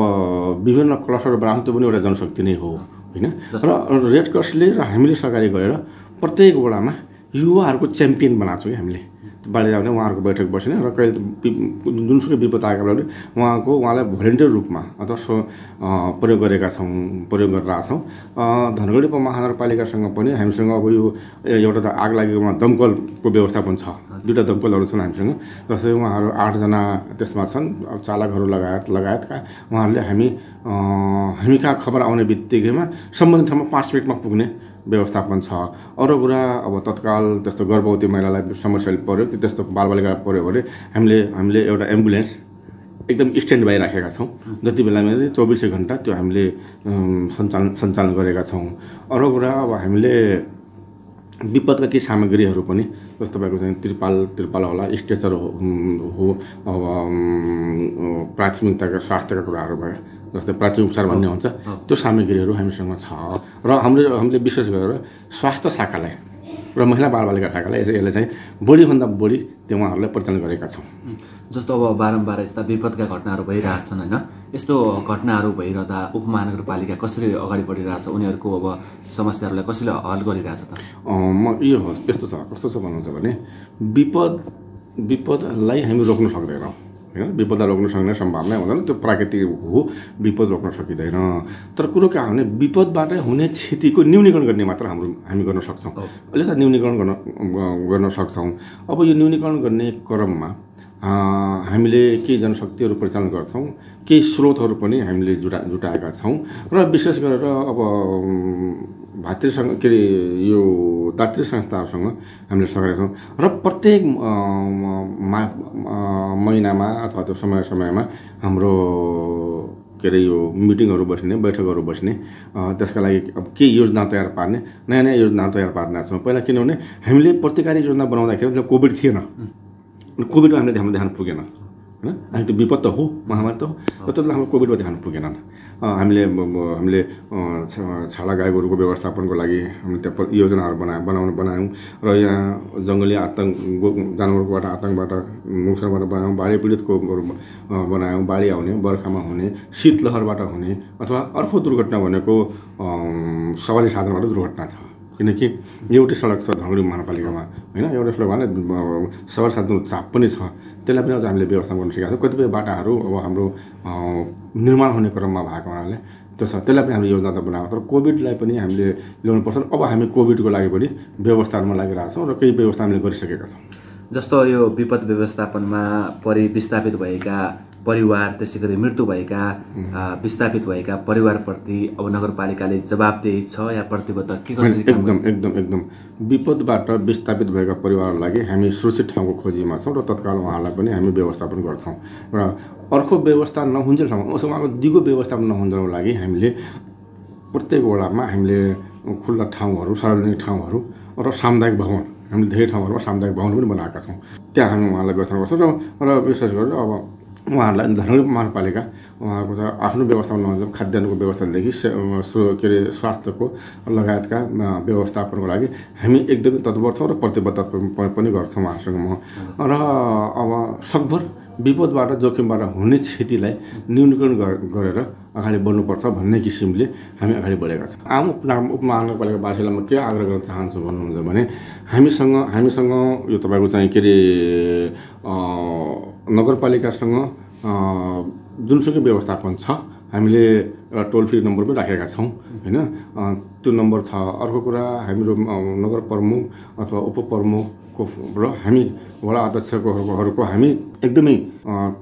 विभिन्न क्लस्टर बनाएको त्यो पनि एउटा जनशक्ति नै हो होइन? र रेड क्रसले र हामीले सहकारी गरेर प्रत्येक वडामा युवाहरूको च्याम्पियन बनाएको छौँ कि हामीले। बाढी आउने उहाँहरूको बैठक बसेन र कहिले जुनसुकै विपद आएको बेला उहाँको उहाँलाई भोलिन्टियर रूपमा अथवा सो प्रयोग गरेका छौँ प्रयोग गरेर छौँ। धनगढी महानगरपालिकासँग पनि हामीसँग अब यो एउटा त आग लागेकोमा दमकलको व्यवस्थापन छ। दुईवटा दमकलहरू छन् हामीसँग। जस्तै उहाँहरू आठजना त्यसमा छन् चालकहरू लगायत लगायतका उहाँहरूले हामी हामी कहाँ खबर आउने बित्तिकैमा सम्बन्धित ठाउँमा पाँच मिनटमा पुग्ने व्यवस्थापन छ। अरू कुरा अब तत्काल त्यस्तो गर्भवती महिलालाई समस्या पऱ्यो त्यस्तो बालबालिका पऱ्यो भने हामीले हामीले एउटा एम्बुलेन्स एकदम स्ट्यान्ड बाई राखेका छौँ। जति बेला चौबिसै घन्टा त्यो हामीले सञ्चालन सञ्चालन गरेका छौँ। अरू कुरा अब हामीले विपदका केही सामग्रीहरू पनि जस्तो तपाईँको चाहिँ त्रिपाल त्रिपाल होला स्ट्रेचर हो अब प्राथमिकताका स्वास्थ्यका कुराहरू भयो। जस्तै प्राथमिक उपचार भन्ने हुन्छ त्यो सामग्रीहरू हामीसँग छ। र हामीले हामीले विशेष गरेर स्वास्थ्य शाखालाई र महिला बालबालिका शाखालाई यसले चाहिँ बढीभन्दा बढी त्यो उहाँहरूलाई परिचालन गरेका छौँ। जस्तो अब बारम्बार यस्ता विपदका घटनाहरू भइरहेछन् होइन? यस्तो घटनाहरू भइरहँदा उपमहानगरपालिका कसरी अगाडि बढिरहेछ? उनीहरूको अब समस्याहरूलाई कसरी हल गरिरहेछ त? म यो यस्तो छ कस्तो छ भन्नुहुन्छ भने विपद विपदलाई हामी रोक्न सक्दैनौँ। होइन? विपद रोक्न सक्ने सम्भावना हुँदैन। त्यो प्राकृतिक हो विपद रोक्न सकिँदैन। तर कुरो के हो भने विपदबाट हुने क्षतिको न्यूनीकरण गर्ने मात्र हाम्रो हामी गर्न सक्छौँ। अलिकति न्यूनीकरण गर्न गर्न सक्छौँ। अब यो न्यूनीकरण गर्ने क्रममा हामीले केही जनशक्तिहरू परिचालन गर्छौँ केही स्रोतहरू पनि हामीले जुटा जुटाएका छौँ र विशेष गरेर अब भातृसँग के अरे यो दातृ संस्थाहरूसँग हामीले सघाएका छौँ र प्रत्येक मा महिनामा अथवा त्यो समय समयमा हाम्रो के अरे यो मिटिङहरू बस्ने बैठकहरू बस्ने त्यसका लागि अब के योजना तयार पार्ने नयाँ नयाँ योजना तयार पार्ने छौँ पहिला किनभने हामीले प्रतिकारी योजना बनाउँदाखेरि कोभिड थिएन कोभिडमा हामीले ध्यान ध्यान पुगेन होइन अहिले त्यो विपद त हो महामारी त हो र त्यति हाम्रो कोभिडमा ध्यान पुगेन हामीले हामीले छाडा गाई गोरुको व्यवस्थापनको लागि हामीले त्यहाँ योजनाहरू बनायौँ बनाउनु बनायौँ र यहाँ जङ्गली आतङ्क जानवरकोबाट आतङ्कबाट नोक्सानबाट बनायौँ बाढी पीडितको बनायौँ बाढी आउने बर्खामा हुने शीतलहरबाट हुने अथवा अर्को दुर्घटना भनेको सवारी साधनबाट दुर्घटना छ किनकि एउटै सडक छ धनगढी महानगरपालिकामा होइन? एउटै सडक भने सवारी साधनको चाप पनि छ। त्यसलाई पनि अझ हामीले व्यवस्था गर्न सकेका छौँ। कतिपय बाटाहरू अब हाम्रो निर्माण हुने क्रममा भएको हुनाले त्यो छ। त्यसलाई पनि हामीले योजना त बनाएको तर कोभिडलाई पनि हामीले ल्याउनुपर्छ अब हामी कोभिडको लागि पनि व्यवस्थामा लागिरहेको छौँ र केही व्यवस्था हामीले गरिसकेका छौँ। जस्तो यो विपद व्यवस्थापनमा परि विस्थापित भएका परिवार त्यसै गरी मृत्यु भएका विस्थापित भएका परिवारप्रति अब नगरपालिकाले जवाबदेही छ या प्रतिबद्ध के कसरी एकदम एकदम एकदम। विपदबाट विस्थापित भएका परिवारहरूको लागि हामी सुरक्षित ठाउँको खोजीमा छौँ र तत्काल उहाँलाई पनि हामी व्यवस्थापन गर्छौँ। र अर्को व्यवस्था नहुन्जेलसम्म उहाँको दिगो व्यवस्थापन नहुन्जेलको लागि हामीले प्रत्येक वडामा हामीले खुल्ला ठाउँहरू सार्वजनिक ठाउँहरू र सामुदायिक भवन हामीले धेरै ठाउँहरूमा सामुदायिक भवन पनि बनाएका छौँ। त्यहाँ हामी उहाँलाई व्यवस्था गर्छौँ र र विशेष गरेर अब उहाँहरूलाई धनगढी महानगरपालिका उहाँको त आफ्नो व्यवस्था नहुँदा खाद्यान्नको व्यवस्थादेखि के अरे स्वास्थ्यको लगायतका व्यवस्थापनको लागि हामी एकदमै तत्पर छौँ र प्रतिबद्ध पनि गर्छौँ उहाँसँग म। र अब सकभर विपदबाट जोखिमबाट हुने क्षतिलाई न्यूनीकरण गरेर अगाडि बढ्नुपर्छ भन्ने किसिमले हामी अगाडि बढेका छौँ। आम उपमहानगरपालिकावासीलाई म के आग्रह गर्न चाहन्छु भन्नुहुन्छ भने हामीसँग हामीसँग यो तपाईँको चाहिँ के अरे नगरपालिकासँग जुनसुकै व्यवस्थापन छ हामीले एउटा टोल फ्री नम्बर पनि राखेका छौँ होइन? त्यो नम्बर छ। अर्को कुरा हाम्रो नगर प्रमुख अथवा उपप्रमुखको र हामी वडा अध्यक्षकोहरूको हामी एकदमै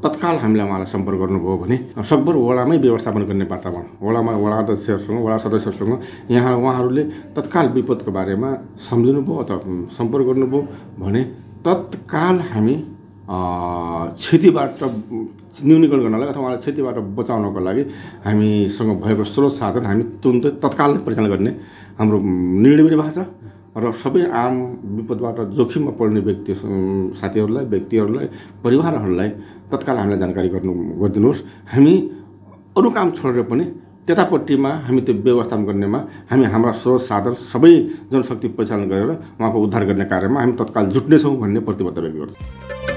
तत्काल हामीले उहाँलाई सम्पर्क गर्नुभयो भने सकभर वडामै व्यवस्थापन गर्ने वातावरण वडामा वडा अध्यक्षहरूसँग वडा सदस्यहरूसँग यहाँ उहाँहरूले तत्काल विपदको बारेमा सम्झिनुभयो अथवा सम्पर्क गर्नुभयो भने तत्काल हामी क्षतिबाट न्यूनीकरण गर्नलाई अथवा उहाँलाई क्षतिबाट बचाउनको लागि हामीसँग भएको स्रोत साधन हामी तुरन्तै तत्काल परिचालन गर्ने हाम्रो निर्णय पनि भएको छ। र सबै आम विपदबाट जोखिममा पर्ने व्यक्ति साथीहरूलाई व्यक्तिहरूलाई परिवारहरूलाई तत्काल हामीलाई जानकारी गर्नु गरिदिनुहोस्। हामी अरू काम छोडेर पनि त्यतापट्टिमा हामी त्यो व्यवस्थापन गर्नेमा हामी हाम्रा स्रोत साधन सबै जनशक्ति परिचालन गरेर उहाँको उद्धार गर्ने कार्यमा हामी तत्काल जुट्नेछौँ भन्ने प्रतिबद्ध व्यक्त गर्छौँ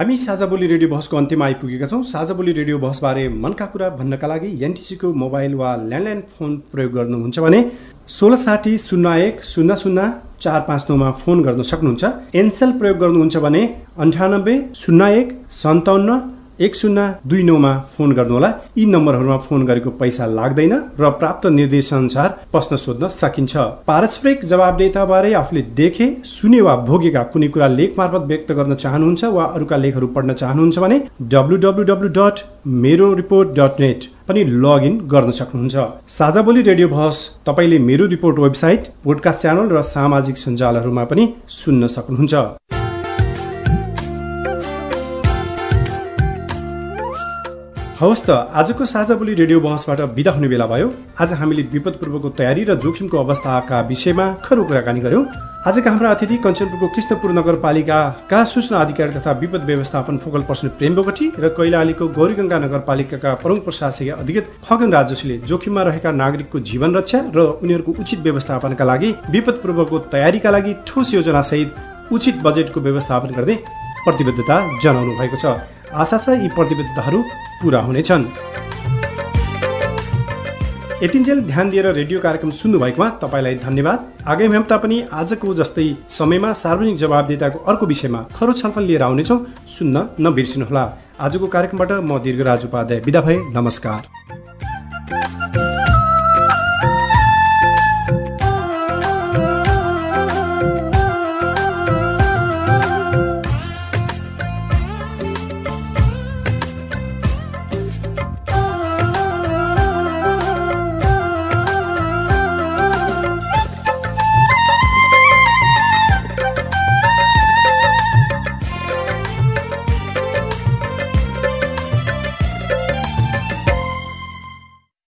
हामी साझा बोली रेडियो बहसको अन्त्यमा आइपुगेका छौँ। साझा बोली रेडियो बहसबारे मनका कुरा भन्नका लागि एनटिसीको मोबाइल वा ल्यान्डलाइन फोन प्रयोग गर्नुहुन्छ भने सोह्र साठी शून्य एक शून्य शून्य चार पाँच नौमा फोन गर्न सक्नुहुन्छ। एनसेल प्रयोग गर्नुहुन्छ भने अन्ठानब्बे शून्य एक सन्ताउन्न एक शून्य दुई नौमा फोन गर्नुहोला। यी नम्बरहरूमा फोन गरेको पैसा लाग्दैन र प्राप्त निर्देशअनुसार प्रश्न सोध्न सकिन्छ। पारस्परिक जवाबदेताबारे आफूले देखे सुने वा भोगेका कुनै कुरा लेख मार्फत व्यक्त गर्न चाहनुहुन्छ वा अरूका लेखहरू पढ्न चाहनुहुन्छ भने W dot Mero report dot net पनि लगइन गर्न सक्नुहुन्छ। साझा बोली रेडियो भस तपाईँले मेरो रिपोर्ट वेबसाइट पोडकास्ट च्यानल र सामाजिक सञ्जालहरूमा पनि सुन्न सक्नुहुन्छ। हवस् त आजको साझा बोली रेडियो बहसबाट बिदा हुने बेला भयो। आज हामीले विपद पूर्वको तयारी र जोखिमको अवस्थाका विषयमा खरो कुराकानी गर्यौँ। आजका हाम्रा अतिथि कञ्चनपुरको कृष्णपुर नगरपालिकाका सूचना अधिकारी तथा विपद व्यवस्थापन फोकल पर्सन प्रेम बोगटी र कैलालीको गौरीगङ्गा नगरपालिकाका प्रमुख प्रशासकीय अधिकृत खगन राजोशीले जोखिममा रहेका नागरिकको जीवन रक्षा र उनीहरूको उचित व्यवस्थापनका लागि विपद पूर्वको तयारीका लागि ठोस योजना सहित उचित बजेटको व्यवस्थापन गर्दै प्रतिबद्धता जनाउनु भएको छ। आशा छ यी प्रतिबद्धताहरू पुरा हुनेछन्। यतिन्जेल ध्यान दिएर रेडियो कार्यक्रम सुन्नुभएकोमा तपाईँलाई धन्यवाद। आगामी हप्ता पनि आजको जस्तै समयमा सार्वजनिक जवाबदेताको अर्को विषयमा खरो छलफल लिएर आउनेछौँ। सुन्न नबिर्सिनुहोला। आजको कार्यक्रमबाट म दीर्घराज उपाध्याय विदा भए नमस्कार।